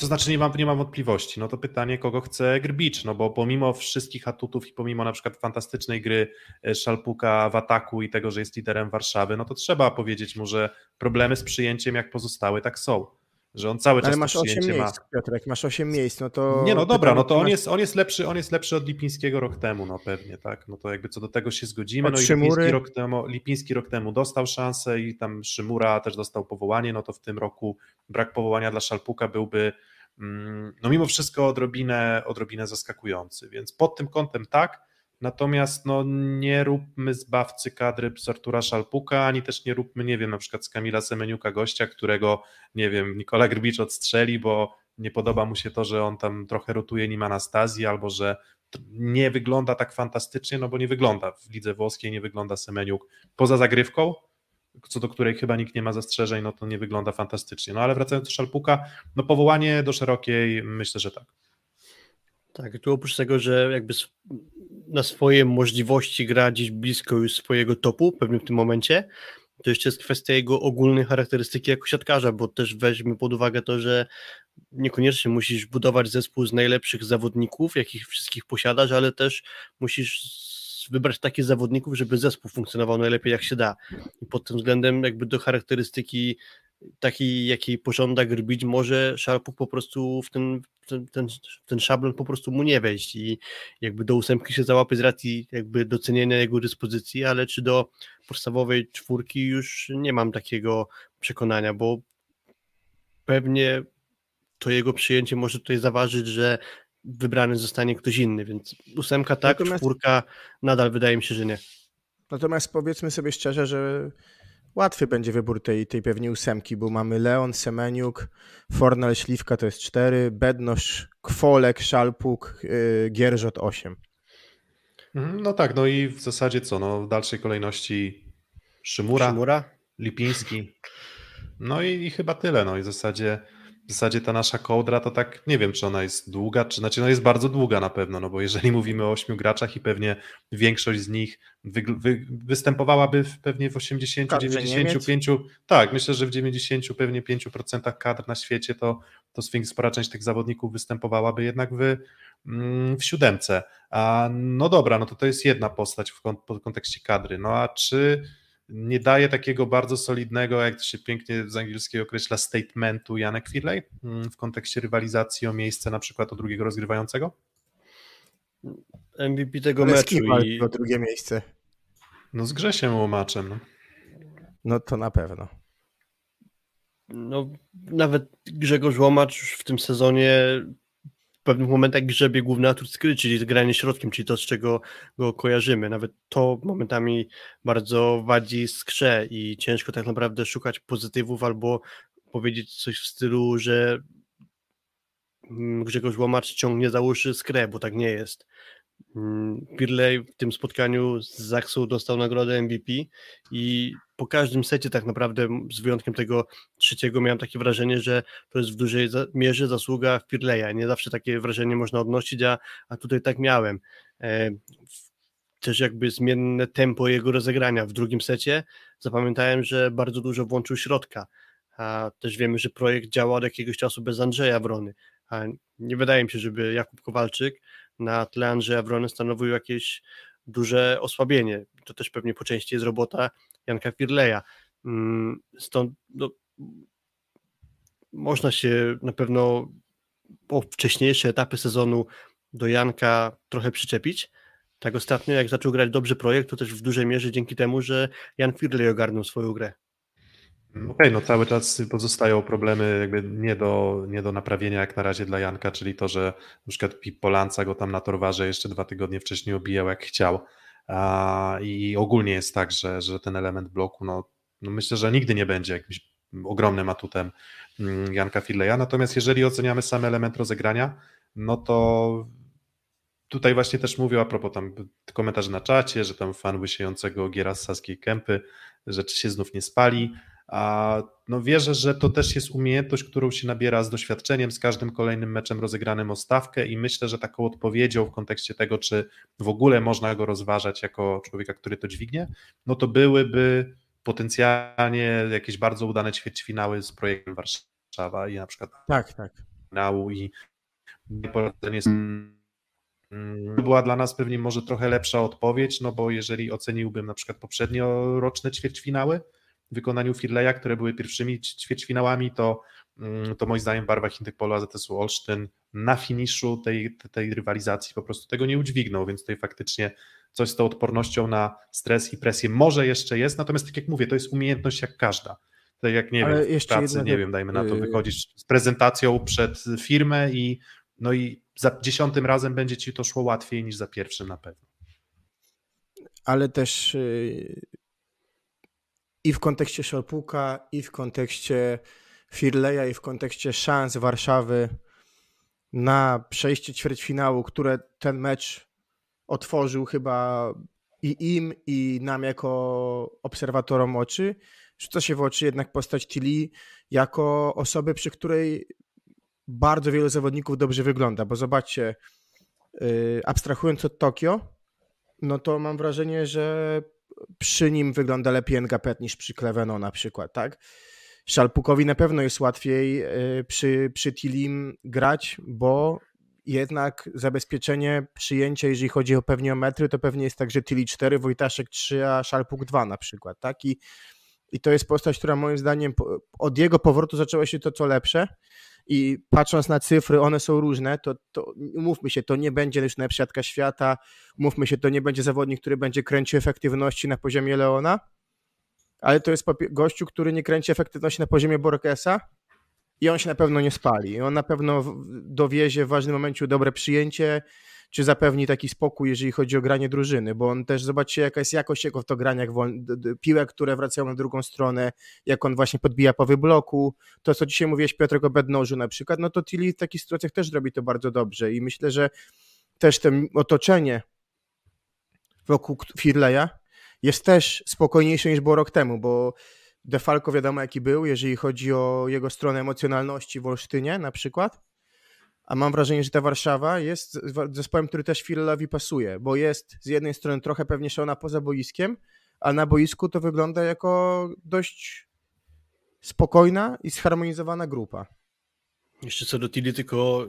to znaczy nie mam, nie mam wątpliwości. No to pytanie, kogo chce Grbicz, no bo pomimo wszystkich atutów i pomimo na przykład fantastycznej gry e, Szalpuka w ataku i tego, że jest liderem Warszawy, no to trzeba powiedzieć mu, że problemy z przyjęciem jak pozostałe tak są. Że on cały czas Ale masz 8 przyjęcie ma. miejsc, Piotrek, masz 8 miejsc, no to... Nie, no dobra, no to on jest, on jest lepszy, on jest lepszy od Lipińskiego rok temu, no pewnie, tak. No to jakby co do tego się zgodzimy. Od No i. Lipiński rok, temu, Lipiński rok temu dostał szansę i tam Szymura też dostał powołanie, no to w tym roku brak powołania dla Szalpuka byłby mm, no mimo wszystko odrobinę, odrobinę zaskakujący, więc pod tym kątem tak. Natomiast no, nie róbmy zbawcy kadry z Artura Szalpuka, ani też nie róbmy, nie wiem, na przykład z Kamila Semeniuka gościa, którego, nie wiem, Nikola Grbicz odstrzeli, bo nie podoba mu się to, że on tam trochę rotuje nim Anastazji, albo że nie wygląda tak fantastycznie, no bo nie wygląda w lidze włoskiej, nie wygląda Semeniuk poza zagrywką, co do której chyba nikt nie ma zastrzeżeń, no to nie wygląda fantastycznie. No ale wracając do Szalpuka, no powołanie do szerokiej, myślę, że tak. Tak, tu oprócz tego, że jakby na swoje możliwości gra gdzieś blisko już swojego topu, pewnie w tym momencie, to jeszcze jest kwestia jego ogólnej charakterystyki jako siatkarza, bo też weźmy pod uwagę to, że niekoniecznie musisz budować zespół z najlepszych zawodników, jakich wszystkich posiadasz, ale też musisz wybrać takich zawodników, żeby zespół funkcjonował najlepiej jak się da. I pod tym względem jakby do charakterystyki takiej, jakiej pożąda Grbić, może Szarpuk po prostu w ten, ten, ten, ten szablon po prostu mu nie wejść i jakby do ósemki się załapie z racji jakby docenienia jego dyspozycji, ale czy do podstawowej czwórki już nie mam takiego przekonania, bo pewnie to jego przyjęcie może tutaj zaważyć, że wybrany zostanie ktoś inny, więc ósemka tak, Natomiast- czwórka nadal wydaje mi się, że nie. Natomiast powiedzmy sobie szczerze, że łatwy będzie wybór tej, tej pewnie ósemki, bo mamy Leon, Semeniuk, Fornal, Śliwka to jest 4, Bednosz, Kwolek, Szalpuk, yy, Gierżot 8. Mhm, No tak, no i w zasadzie co, no w dalszej kolejności Szymura, Szymura? Lipiński, no i, i chyba tyle, no i w zasadzie, w zasadzie ta nasza kołdra to tak, nie wiem czy ona jest długa, czy znaczy no jest bardzo długa na pewno, no bo jeżeli (laughs) mówimy o ośmiu graczach i pewnie większość z nich wy, wy, występowałaby w, pewnie w 80, Kadrze 95, tak, myślę, że w 90 pewnie 5% kadr na świecie to, to Sphinx, spora część tych zawodników występowałaby jednak w, mm, w siódemce. A no dobra, no to to jest jedna postać w, kon, w kontekście kadry. No a czy nie daje takiego bardzo solidnego, jak to się pięknie z angielskiego określa, statementu Janek Firley mm, w kontekście rywalizacji o miejsce na przykład o drugiego rozgrywającego? MVP tego Ale meczu i o drugie miejsce? No z Grzesiem Łomaczem. No. No to na pewno. no, nawet Grzegorz Łomacz już w tym sezonie pewnych momentach grzebie główny atut skry, czyli granie środkiem, czyli to, z czego go kojarzymy. Nawet to momentami bardzo wadzi skrze i ciężko tak naprawdę szukać pozytywów albo powiedzieć coś w stylu, że mm, Grzegorz Łomacz ciągnie za uszy skrę, bo tak nie jest. Mm, Pirley w tym spotkaniu z Zaksą dostał nagrodę MVP i po każdym secie tak naprawdę z wyjątkiem tego trzeciego miałem takie wrażenie, że to jest w dużej mierze zasługa Pirleya. Nie zawsze takie wrażenie można odnosić, a, a tutaj tak miałem. E, też jakby zmienne tempo jego rozegrania w drugim secie. Zapamiętałem, że bardzo dużo włączył środka. A też wiemy, że projekt działa od jakiegoś czasu bez Andrzeja Wrony. A nie wydaje mi się, żeby Jakub Kowalczyk na tle Andrzeja Wrony stanowił jakieś duże osłabienie. To też pewnie po części jest robota Janka Firleja. Mm, Stąd no, można się na pewno po wcześniejsze etapy sezonu do Janka trochę przyczepić. Tak ostatnio, jak zaczął grać dobrze projekt, to też w dużej mierze dzięki temu, że Jan Firley ogarnął swoją grę. Okej, no cały czas pozostają problemy jakby nie do, nie do naprawienia jak na razie dla Janka, czyli to, że przykład Pip Polanca go tam na torwarze jeszcze dwa tygodnie wcześniej obijał jak chciał. I ogólnie jest tak, że, że ten element bloku, no, no myślę, że nigdy nie będzie jakimś ogromnym atutem mm, Janka Firleja. Natomiast jeżeli oceniamy sam element rozegrania, no to tutaj właśnie też mówię a propos tam komentarzy na czacie, że tam fan łysiejącego giera z Saskiej Kępy, że czy się znów nie spali. A no wierzę, że to też jest umiejętność, którą się nabiera z doświadczeniem, z każdym kolejnym meczem rozegranym o stawkę i myślę, że taką odpowiedzią w kontekście tego, czy w ogóle można go rozważać jako człowieka, który to dźwignie, no to byłyby potencjalnie jakieś bardzo udane ćwierćfinały z projektem Warszawa i na przykład Tak, tak. finału i poradzenie z Mm, była dla nas pewnie może trochę lepsza odpowiedź, no bo jeżeli oceniłbym na przykład poprzednioroczne ćwierćfinały w wykonaniu Firleja, które były pierwszymi ćwierćfinałami, to, mm, to moim zdaniem w barwach Interpolu AZS-u Olsztyn na finiszu tej, tej rywalizacji po prostu tego nie udźwignął, więc tutaj faktycznie coś z tą odpornością na stres i presję może jeszcze jest, natomiast tak jak mówię, to jest umiejętność jak każda. Tak jak nie Ale wiem, w pracy, nie wiem, dajmy na to, yy. wychodzisz z prezentacją przed firmę i no i za dziesiątym razem będzie ci to szło łatwiej niż za pierwszym na pewno. ale też yy, i w kontekście Szorpuka, i w kontekście Firleja, i w kontekście szans Warszawy na przejście ćwierćfinału, które ten mecz otworzył chyba i im, i nam jako obserwatorom oczy, rzuca się w oczy jednak postać Tilly jako osoby, przy której bardzo wielu zawodników dobrze wygląda, bo zobaczcie, yy, abstrahując od Tokio, no to mam wrażenie, że przy nim wygląda lepiej Ngapet niż przy Kleveno na przykład, tak? Szalpukowi na pewno jest łatwiej y, przy, przy Tilim grać, bo jednak zabezpieczenie przyjęcia, jeżeli chodzi o pewnie o metry, to pewnie jest tak, że Tili 4, Wojtaszek 3, a Szalpuk 2 na przykład, tak? I, i to jest postać, która moim zdaniem od jego powrotu zaczęło się to co lepsze i patrząc na cyfry, one są różne, to, to się, to nie będzie już najlepsza świata, umówmy się, to nie będzie zawodnik, który będzie kręcił efektywności na poziomie Leona, ale to jest gościu, który nie kręci efektywności na poziomie Borkesa i on się na pewno nie spali. On na pewno dowiezie w ważnym momencie dobre przyjęcie, czy zapewni taki spokój, jeżeli chodzi o granie drużyny, bo on też, zobaczcie jaka jest jakość jego w to d- piłek, które wracają na drugą stronę, jak on właśnie podbija po wybloku, to co dzisiaj mówiłeś Piotrek o bednożu na przykład, no to Tilly w takich sytuacjach też robi to bardzo dobrze i myślę, że też to otoczenie wokół Firleja jest też spokojniejsze niż było rok temu, bo Defalco wiadomo jaki był, jeżeli chodzi o jego stronę emocjonalności w Olsztynie na przykład, a mam wrażenie, że ta Warszawa jest zespołem, który też Firlejowi pasuje, bo jest z jednej strony trochę pewniejsza poza boiskiem, a na boisku to wygląda jako dość spokojna i zharmonizowana grupa. Jeszcze co do Tilly, tylko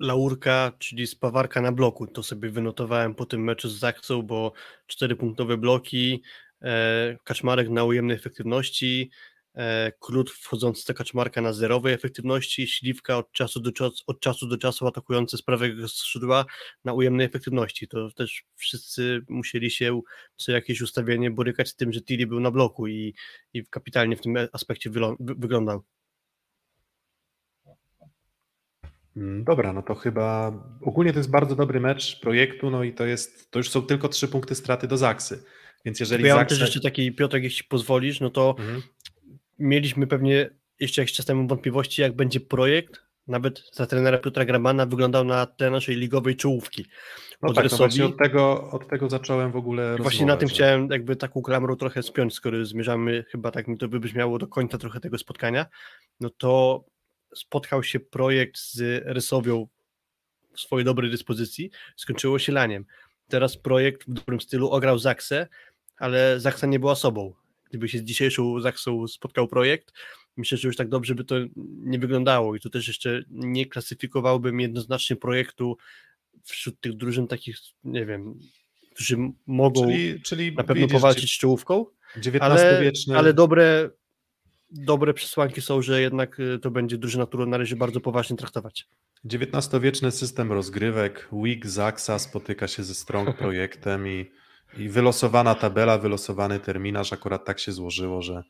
laurka, czyli spawarka na bloku. To sobie wynotowałem po tym meczu z Zakcą, bo czterypunktowe bloki, e, Kaczmarek na ujemnej efektywności, e, Krót wchodzący do Kaczmarka na zerowej efektywności, Śliwka od czasu do czasu, od czasu, do czasu atakujący z prawego skrzydła na ujemnej efektywności. To też wszyscy musieli się co jakieś ustawienie borykać z tym, że Tilly był na bloku i, i kapitalnie w tym aspekcie wyglądał. Mm, Dobra, no to chyba ogólnie to jest bardzo dobry mecz projektu, no i to jest, to już są tylko trzy punkty straty do Zaksy. Więc jeżeli ja mam Zaksa... też jeszcze taki, Piotrek, jeśli pozwolisz, no to Mhm. Mieliśmy pewnie jeszcze jakiś czas temu wątpliwości, jak będzie projekt, nawet za trenera Piotra Grabana wyglądał na tle naszej ligowej czołówki. No Od tak, no właśnie od tego, od tego zacząłem w ogóle I Właśnie rozmowę, na tym że- chciałem jakby taką klamrą trochę spiąć, skoro zmierzamy, chyba tak mi to wybrzmiało do końca trochę tego spotkania, no to spotkał się projekt z Rysowią w swojej dobrej dyspozycji, skończyło się laniem. Teraz projekt w dobrym stylu ograł Zaksę, ale Zaksa nie była sobą. Gdyby się z dzisiejszą Zaksą spotkał projekt, myślę, że już tak dobrze by to nie wyglądało i tu też jeszcze nie klasyfikowałbym jednoznacznie projektu wśród tych drużyn takich, nie wiem, którzy mogą Czyli, czyli na pewno widzisz, powalczyć z czołówką, ale, XIX-wieczny... ale dobre, dobre przesłanki są, że jednak y, to będzie drużyna, którą należy bardzo poważnie traktować. XIX-wieczny system rozgrywek, WIG, Zaksa spotyka się ze Strong projektem i, i wylosowana tabela, wylosowany terminarz, akurat tak się złożyło, że,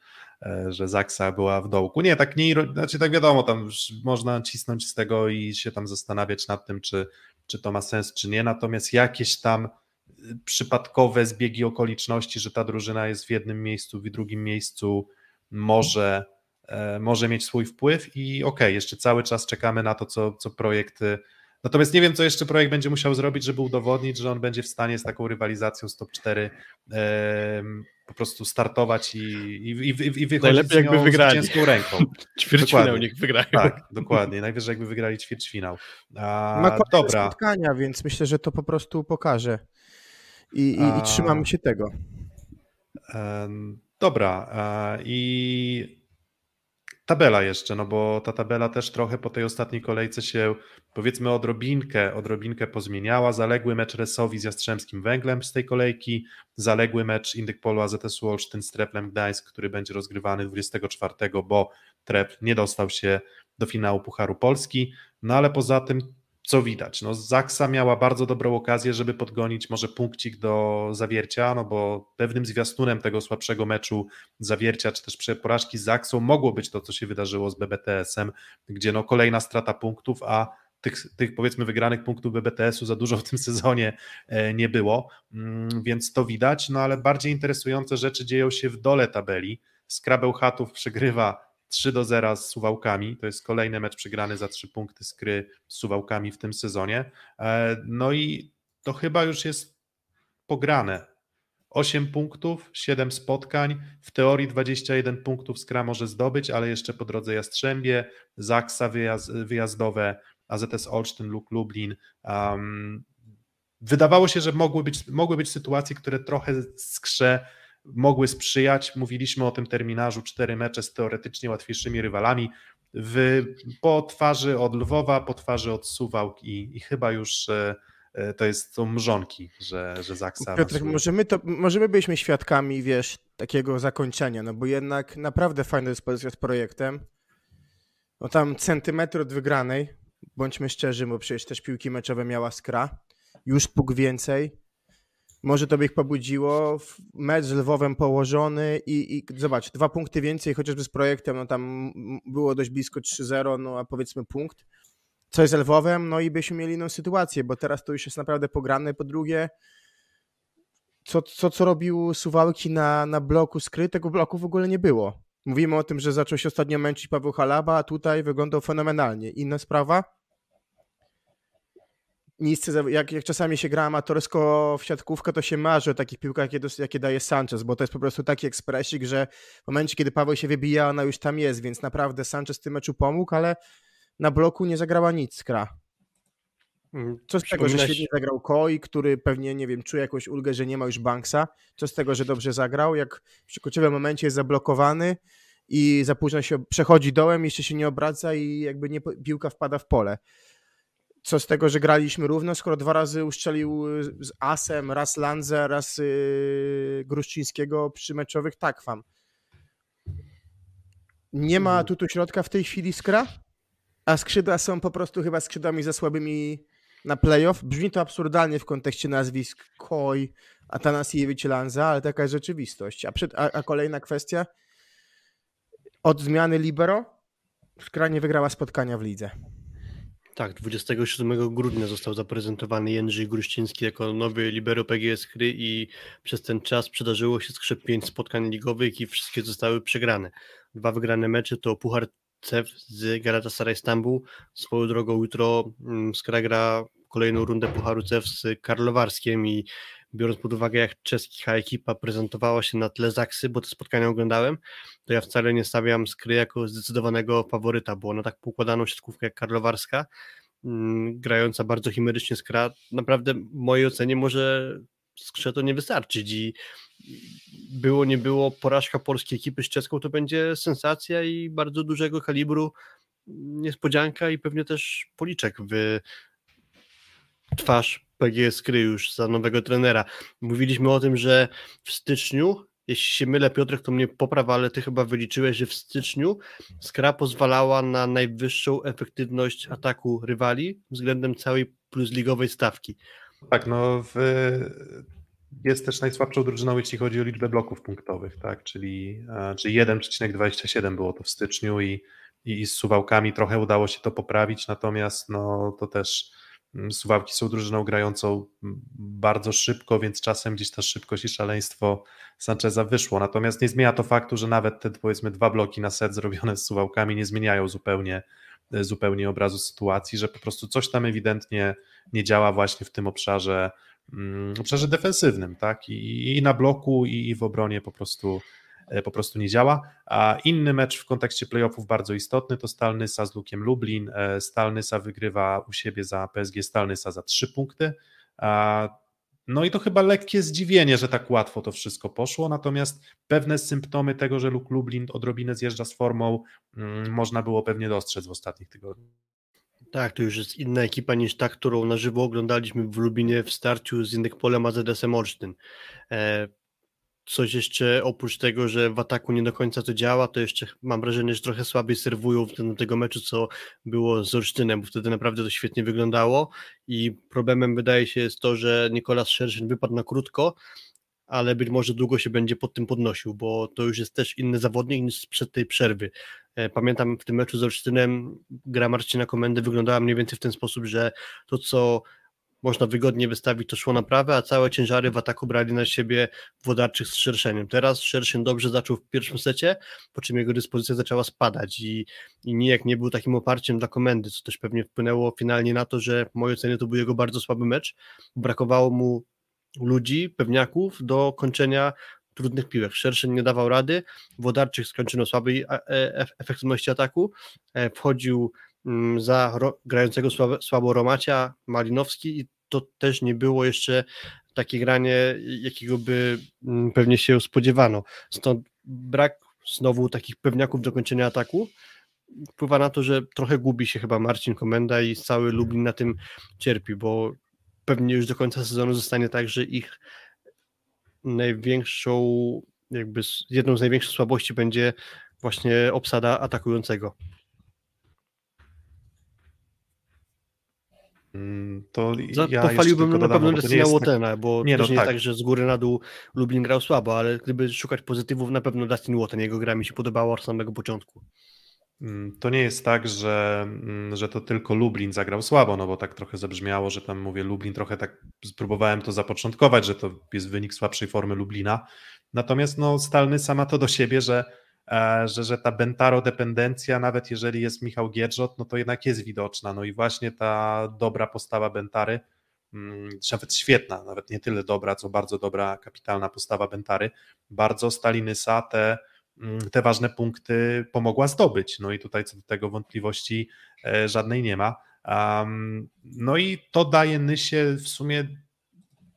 e, że Zaksa była w dołku. Nie, tak nie, znaczy tak wiadomo, tam można cisnąć z tego i się tam zastanawiać nad tym, czy, czy to ma sens, czy nie, natomiast jakieś tam y, przypadkowe zbiegi okoliczności, że ta drużyna jest w jednym miejscu, w drugim miejscu, może, e, może mieć swój wpływ i okej, jeszcze cały czas czekamy na to, co, co projekt. Natomiast nie wiem, co jeszcze projekt będzie musiał zrobić, żeby udowodnić, że on będzie w stanie z taką rywalizacją z top 4 em, po prostu startować i, i, i, i wychodzić Najlepiej z jakby wygrali. zwycięską ręką. (laughs) Ćwierćfinał niech wygrają. Tak, dokładnie. Najwyżej jakby wygrali ćwierćfinał. A, Ma dobra. spotkania, więc myślę, że to po prostu pokaże. I, i, A- i trzymamy się tego. Dobra, e, i tabela jeszcze, no bo ta tabela też trochę po tej ostatniej kolejce się powiedzmy odrobinkę, odrobinkę pozmieniała. Zaległy mecz Resowi z Jastrzębskim Węglem z tej kolejki, zaległy mecz Indyk Polu AZS Olsztyn z Treplem Gdańsk, który będzie rozgrywany 24, bo Trep nie dostał się do finału Pucharu Polski, no ale poza tym co widać? No, Zaksa miała bardzo dobrą okazję, żeby podgonić może punkcik do zawiercia, no bo pewnym zwiastunem tego słabszego meczu zawiercia, czy też porażki z Zaksą mogło być to, co się wydarzyło z BBTS-em, gdzie no kolejna strata punktów, a tych, tych powiedzmy wygranych punktów BBTS-u za dużo w tym sezonie e, nie było, Mm, więc to widać, no ale bardziej interesujące rzeczy dzieją się w dole tabeli. Skrabeł Chatów przegrywa 3 do 0 z Suwałkami. To jest kolejny mecz przegrany za 3 punkty skry z Suwałkami w tym sezonie. E, No i to chyba już jest pograne. 8 punktów, 7 spotkań. W teorii 21 punktów Skra może zdobyć, ale jeszcze po drodze Jastrzębie, Zaksa wyjazd, wyjazdowe, AZS Olsztyn, Luk Lublin. Um, wydawało się, że mogły być, mogły być sytuacje, które trochę Skrze mogły sprzyjać. Mówiliśmy o tym terminarzu, cztery mecze z teoretycznie łatwiejszymi rywalami. W, po twarzy od Lwowa, po twarzy od Suwałk i, i chyba już e, e, to jest są mrzonki, że, że Zaksa Piotrek, może my, to, może my byliśmy świadkami, wiesz, takiego zakończenia, no bo jednak naprawdę fajna dyspozycja z projektem. No tam centymetr od wygranej, bądźmy szczerzy, bo przecież też piłki meczowe miała skra. Już puk więcej. Może to by ich pobudziło. Mecz z Lwowem położony i, i zobacz, dwa punkty więcej, chociażby z projektem, no tam było dość blisko 3-0, no a powiedzmy punkt. Coś z Lwowem, no i byśmy mieli inną sytuację, bo teraz to już jest naprawdę pograne. Po drugie, co, co, co robił Suwałki na, na bloku skry, tego bloku w ogóle nie było. Mówimy o tym, że zaczął się ostatnio męczyć Paweł Halaba, a tutaj wyglądał fenomenalnie. Inna sprawa, miejsce, jak, jak czasami się gra amatorsko w siatkówkę, to się marzy o takich piłkach, jakie, jakie daje Sanchez, bo to jest po prostu taki ekspresik, że w momencie, kiedy Paweł się wybija, ona już tam jest, więc naprawdę Sanchez w tym meczu pomógł, ale na bloku nie zagrała nic skra. Mm, Co z tego, że świetnie zagrał Koi, który pewnie, nie wiem, czuje jakąś ulgę, że nie ma już Banksa? Co z tego, że dobrze zagrał, jak w kluczowym momencie jest zablokowany i za późno się przechodzi dołem, jeszcze się nie obraca i jakby nie, piłka wpada w pole co z tego, że graliśmy równo, skoro dwa razy uszczelił y, z Asem, raz Lanza, raz yy, Gruszczyńskiego przy meczowych takwam. Nie ma mhm. tu środka w tej chwili skra, a skrzydła są po prostu chyba skrzydłami za słabymi na playoff. Brzmi to absurdalnie w kontekście nazwisk Koi, Atanasiewicz, Lanza, ale taka jest rzeczywistość. A, przed, a, a kolejna kwestia, od zmiany libero skra nie wygrała spotkania w lidze. Tak, 27 grudnia został zaprezentowany Jędrzej Gruściński jako nowy libero PGS Chry i przez ten czas przydarzyło się skrzep 5 spotkań ligowych i wszystkie zostały przegrane. Dwa wygrane mecze to Puchar CEF z Galatasaray Stambuł. Swoją drogą jutro mm, Skra gra kolejną rundę Pucharu CEF z Karlowarskiem i biorąc pod uwagę, jak czeska ekipa prezentowała się na tle Zaksy, bo te spotkania oglądałem, to ja wcale nie stawiam Skry jako zdecydowanego faworyta, bo na tak poukładaną siatkówkę jak Karlowarska, mm, grająca bardzo chimerycznie Skra, naprawdę w mojej ocenie może Skrze to nie wystarczyć i było, nie było, porażka polskiej ekipy z czeską to będzie sensacja i bardzo dużego kalibru niespodzianka i pewnie też policzek w twarz PGS Kry już za nowego trenera. Mówiliśmy o tym, że w styczniu, jeśli się mylę Piotrek, to mnie poprawa, ale ty chyba wyliczyłeś, że w styczniu Skra pozwalała na najwyższą efektywność ataku rywali względem całej plusligowej stawki. Tak, no w, jest też najsłabszą drużyną, jeśli chodzi o liczbę bloków punktowych, tak, czyli, e, czyli 1,27 było to w styczniu i, i z Suwałkami trochę udało się to poprawić, natomiast no, to też Suwałki są drużyną grającą mm, bardzo szybko, więc czasem gdzieś ta szybkość i szaleństwo Sancheza wyszło. Natomiast nie zmienia to faktu, że nawet te powiedzmy dwa bloki na set zrobione z Suwałkami nie zmieniają zupełnie, e, zupełnie obrazu sytuacji, że po prostu coś tam ewidentnie nie działa właśnie w tym obszarze, mm, obszarze defensywnym, tak? I, i na bloku, i, i w obronie po prostu po prostu nie działa. A inny mecz w kontekście playoffów bardzo istotny to Stalnysa z Lukiem Lublin. E, Stalnysa wygrywa u siebie za PSG Stalnysa za trzy punkty. No i to chyba lekkie zdziwienie, że tak łatwo to wszystko poszło, natomiast pewne symptomy tego, że Luk Lublin odrobinę zjeżdża z formą, mm, można było pewnie dostrzec w ostatnich tygodniach. Tak, to już jest inna ekipa niż ta, którą na żywo oglądaliśmy w Lubinie w starciu z Indykpolem AZS-em Olsztyn. Coś jeszcze oprócz tego, że w ataku nie do końca to działa, to jeszcze mam wrażenie, że trochę słabiej serwują w tego meczu, co było z Olsztynem, bo wtedy naprawdę to świetnie wyglądało i problemem wydaje się jest to, że Nikolas Szerszyn wypadł na krótko, ale być może długo się będzie pod tym podnosił, bo to już jest też inny zawodnik niż sprzed tej przerwy. E, pamiętam w tym meczu z Olsztynem gra Marcina Komendy wyglądała mniej więcej w ten sposób, że to co można wygodnie wystawić, to szło na prawe, a całe ciężary w ataku brali na siebie Włodarczyk z Szerszeniem. Teraz Szerszeń dobrze zaczął w pierwszym secie, po czym jego dyspozycja zaczęła spadać i, i nijak nie był takim oparciem dla komendy, co też pewnie wpłynęło finalnie na to, że w mojej ocenie to był jego bardzo słaby mecz. Brakowało mu ludzi, pewniaków do kończenia trudnych piłek. Szerszeń nie dawał rady, Włodarczyk skończył na słabej e, efektywności ataku, e, wchodził mm, za grającego słabo Romacia Malinowski i to też nie było jeszcze takie granie, jakiego by mm, pewnie się spodziewano. Stąd brak znowu takich pewniaków do kończenia ataku wpływa na to, że trochę gubi się chyba Marcin Komenda i cały Lublin na tym cierpi, bo pewnie już do końca sezonu zostanie tak, że ich największą, jakby jedną z największych słabości będzie właśnie obsada atakującego. To Za, ja pochwaliłbym na dodam, pewno to jest tak- Łotena, bo Nie, to no nie tak. jest tak, że z góry na dół Lublin grał słabo, ale gdyby szukać pozytywów, na pewno Dustin Łoten, jego gra mi się podobała od samego początku. Mm, To nie jest tak, że, mm, że to tylko Lublin zagrał słabo, no bo tak trochę zabrzmiało, że tam mówię Lublin, trochę tak spróbowałem to zapoczątkować, że to jest wynik słabszej formy Lublina. Natomiast no, Stalny sama to do siebie, że, że, że ta Bentaro dependencja, nawet jeżeli jest Michał Giedrzot, no to jednak jest widoczna. No i właśnie ta dobra postawa Bentary, mm, nawet świetna, nawet nie tyle dobra, co bardzo dobra, kapitalna postawa Bentary, bardzo Stalinysa te mm, te ważne punkty pomogła zdobyć. No i tutaj co do tego wątpliwości e, żadnej nie ma. No i to daje Nysie w sumie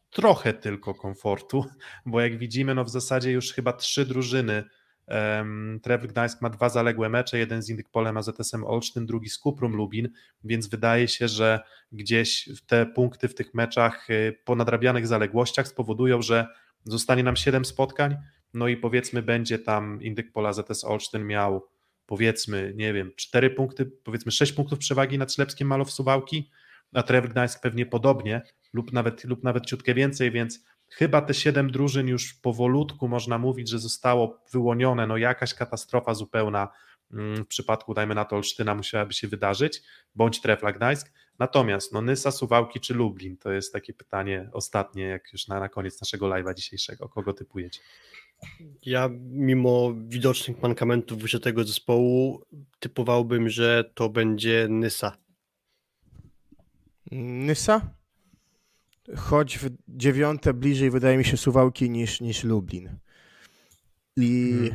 trochę tylko komfortu, bo jak widzimy, no w zasadzie już chyba trzy drużyny. Um, Tref Gdańsk ma dwa zaległe mecze, jeden z Indykpolem a ZSM Olsztyn, drugi z Kuprum Lubin, więc wydaje się, że gdzieś te punkty w tych meczach y, po nadrabianych zaległościach spowodują, że zostanie nam 7 spotkań, no i powiedzmy będzie tam Indyk Pola ZS Olsztyn miał powiedzmy, nie wiem, 4 punkty, powiedzmy 6 punktów przewagi nad Ślepskiem Malow Suwałki, a Tref Gdańsk pewnie podobnie lub nawet, lub nawet ciutkę więcej, więc chyba te 7 drużyn już powolutku można mówić, że zostało wyłonione, no jakaś katastrofa zupełna mm, w przypadku, dajmy na to Olsztyna musiałaby się wydarzyć, bądź Trefla Gdańsk, natomiast no Nysa, Suwałki czy Lublin, to jest takie pytanie ostatnie, jak już na, na koniec naszego live'a dzisiejszego, kogo typujecie? Ja mimo widocznych mankamentów tego zespołu typowałbym, że to będzie Nysa. Nysa? Choć w dziewiąte bliżej wydaje mi się Suwałki niż, niż Lublin. I...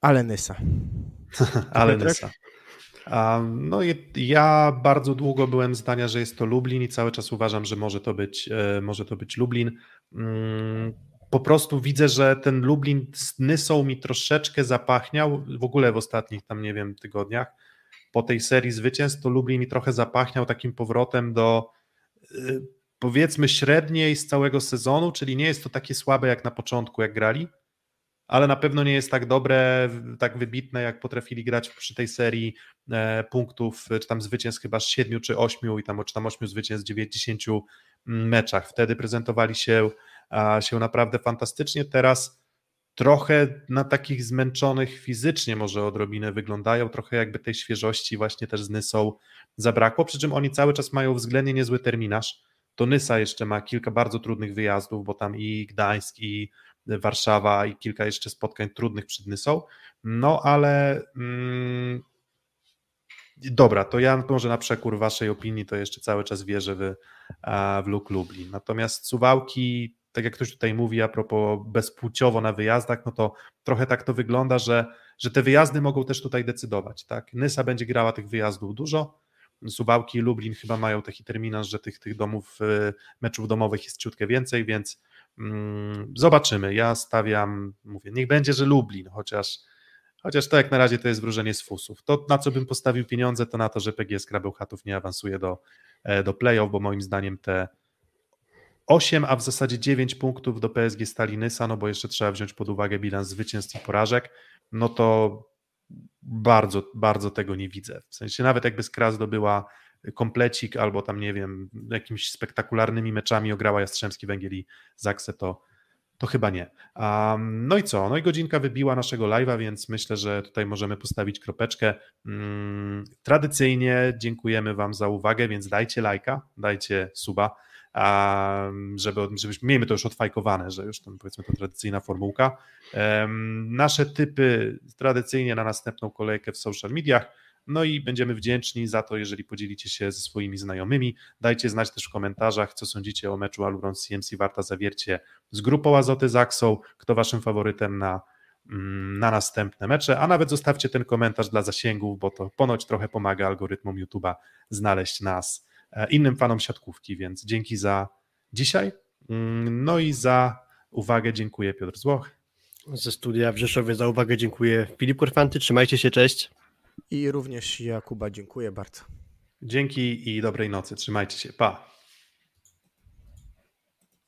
Ale Nysa. (laughs) Ale? Nysa. No i ja bardzo długo byłem zdania, że jest to Lublin i cały czas uważam, że może to być, e, może to być Lublin. Mm, Po prostu widzę, że ten Lublin z Nysą mi troszeczkę zapachniał, w ogóle w ostatnich tam, nie wiem, tygodniach, po tej serii zwycięstw, to Lublin mi trochę zapachniał takim powrotem do powiedzmy średniej z całego sezonu, czyli nie jest to takie słabe jak na początku, jak grali, ale na pewno nie jest tak dobre, tak wybitne, jak potrafili grać przy tej serii e, punktów, czy tam zwycięstw chyba z 7 czy 8 i tam, czy tam 8 zwycięstw w 90 meczach. Wtedy prezentowali się, się naprawdę fantastycznie. Teraz trochę na takich zmęczonych fizycznie może odrobinę wyglądają, trochę jakby tej świeżości właśnie też z Nysą zabrakło, przy czym oni cały czas mają względnie niezły terminarz. To Nysa jeszcze ma kilka bardzo trudnych wyjazdów, bo tam i Gdańsk, i Warszawa i kilka jeszcze spotkań trudnych przed Nysą. No ale mm, dobra, to ja może na przekór waszej opinii to jeszcze cały czas wierzę w, w Luk Lublin. Natomiast Suwałki, tak jak ktoś tutaj mówi a propos bezpłciowo na wyjazdach, no to trochę tak to wygląda, że, że te wyjazdy mogą też tutaj decydować. Tak? Nysa będzie grała tych wyjazdów dużo, Suwałki i Lublin chyba mają taki terminarz, że tych, tych domów, y, meczów domowych jest ciutkę więcej, więc mm, zobaczymy. Ja stawiam, mówię, niech będzie, że Lublin, chociaż, chociaż to jak na razie to jest wróżenie z fusów. To na co bym postawił pieniądze, to na to, że PGS Krabełchatów nie awansuje do, e, do playoff, bo moim zdaniem te 8, a w zasadzie 9 punktów do PSG Stali Nysa, no bo jeszcze trzeba wziąć pod uwagę bilans zwycięstw i porażek, no to bardzo, bardzo tego nie widzę. W sensie nawet jakby Skra zdobyła komplecik albo tam, nie wiem, jakimiś spektakularnymi meczami ograła Jastrzębski Węgiel i Zaksę, to, to chyba nie. Um, no i co? No i godzinka wybiła naszego live'a, więc myślę, że tutaj możemy postawić kropeczkę. Um, tradycyjnie dziękujemy Wam za uwagę, więc dajcie lajka, dajcie suba, żeby, żebyśmy, miejmy to już odfajkowane, że już tam powiedzmy to tradycyjna formułka. Nasze typy tradycyjnie na następną kolejkę w social mediach. No i będziemy wdzięczni za to, jeżeli podzielicie się ze swoimi znajomymi. Dajcie znać też w komentarzach, co sądzicie o meczu Aluron CMC Warta Zawiercie z grupą Azoty Zaksą, kto waszym faworytem na, mm, na następne mecze, a nawet zostawcie ten komentarz dla zasięgów, bo to ponoć trochę pomaga algorytmom YouTube'a znaleźć nas innym fanom siatkówki, więc dzięki za dzisiaj. Mm, No i za uwagę dziękuję Piotr Złoch. Ze studia w Rzeszowie za uwagę dziękuję Filip Korfanty, trzymajcie się, cześć. I również Jakuba dziękuję bardzo. Dzięki i dobrej nocy. Trzymajcie się. Pa.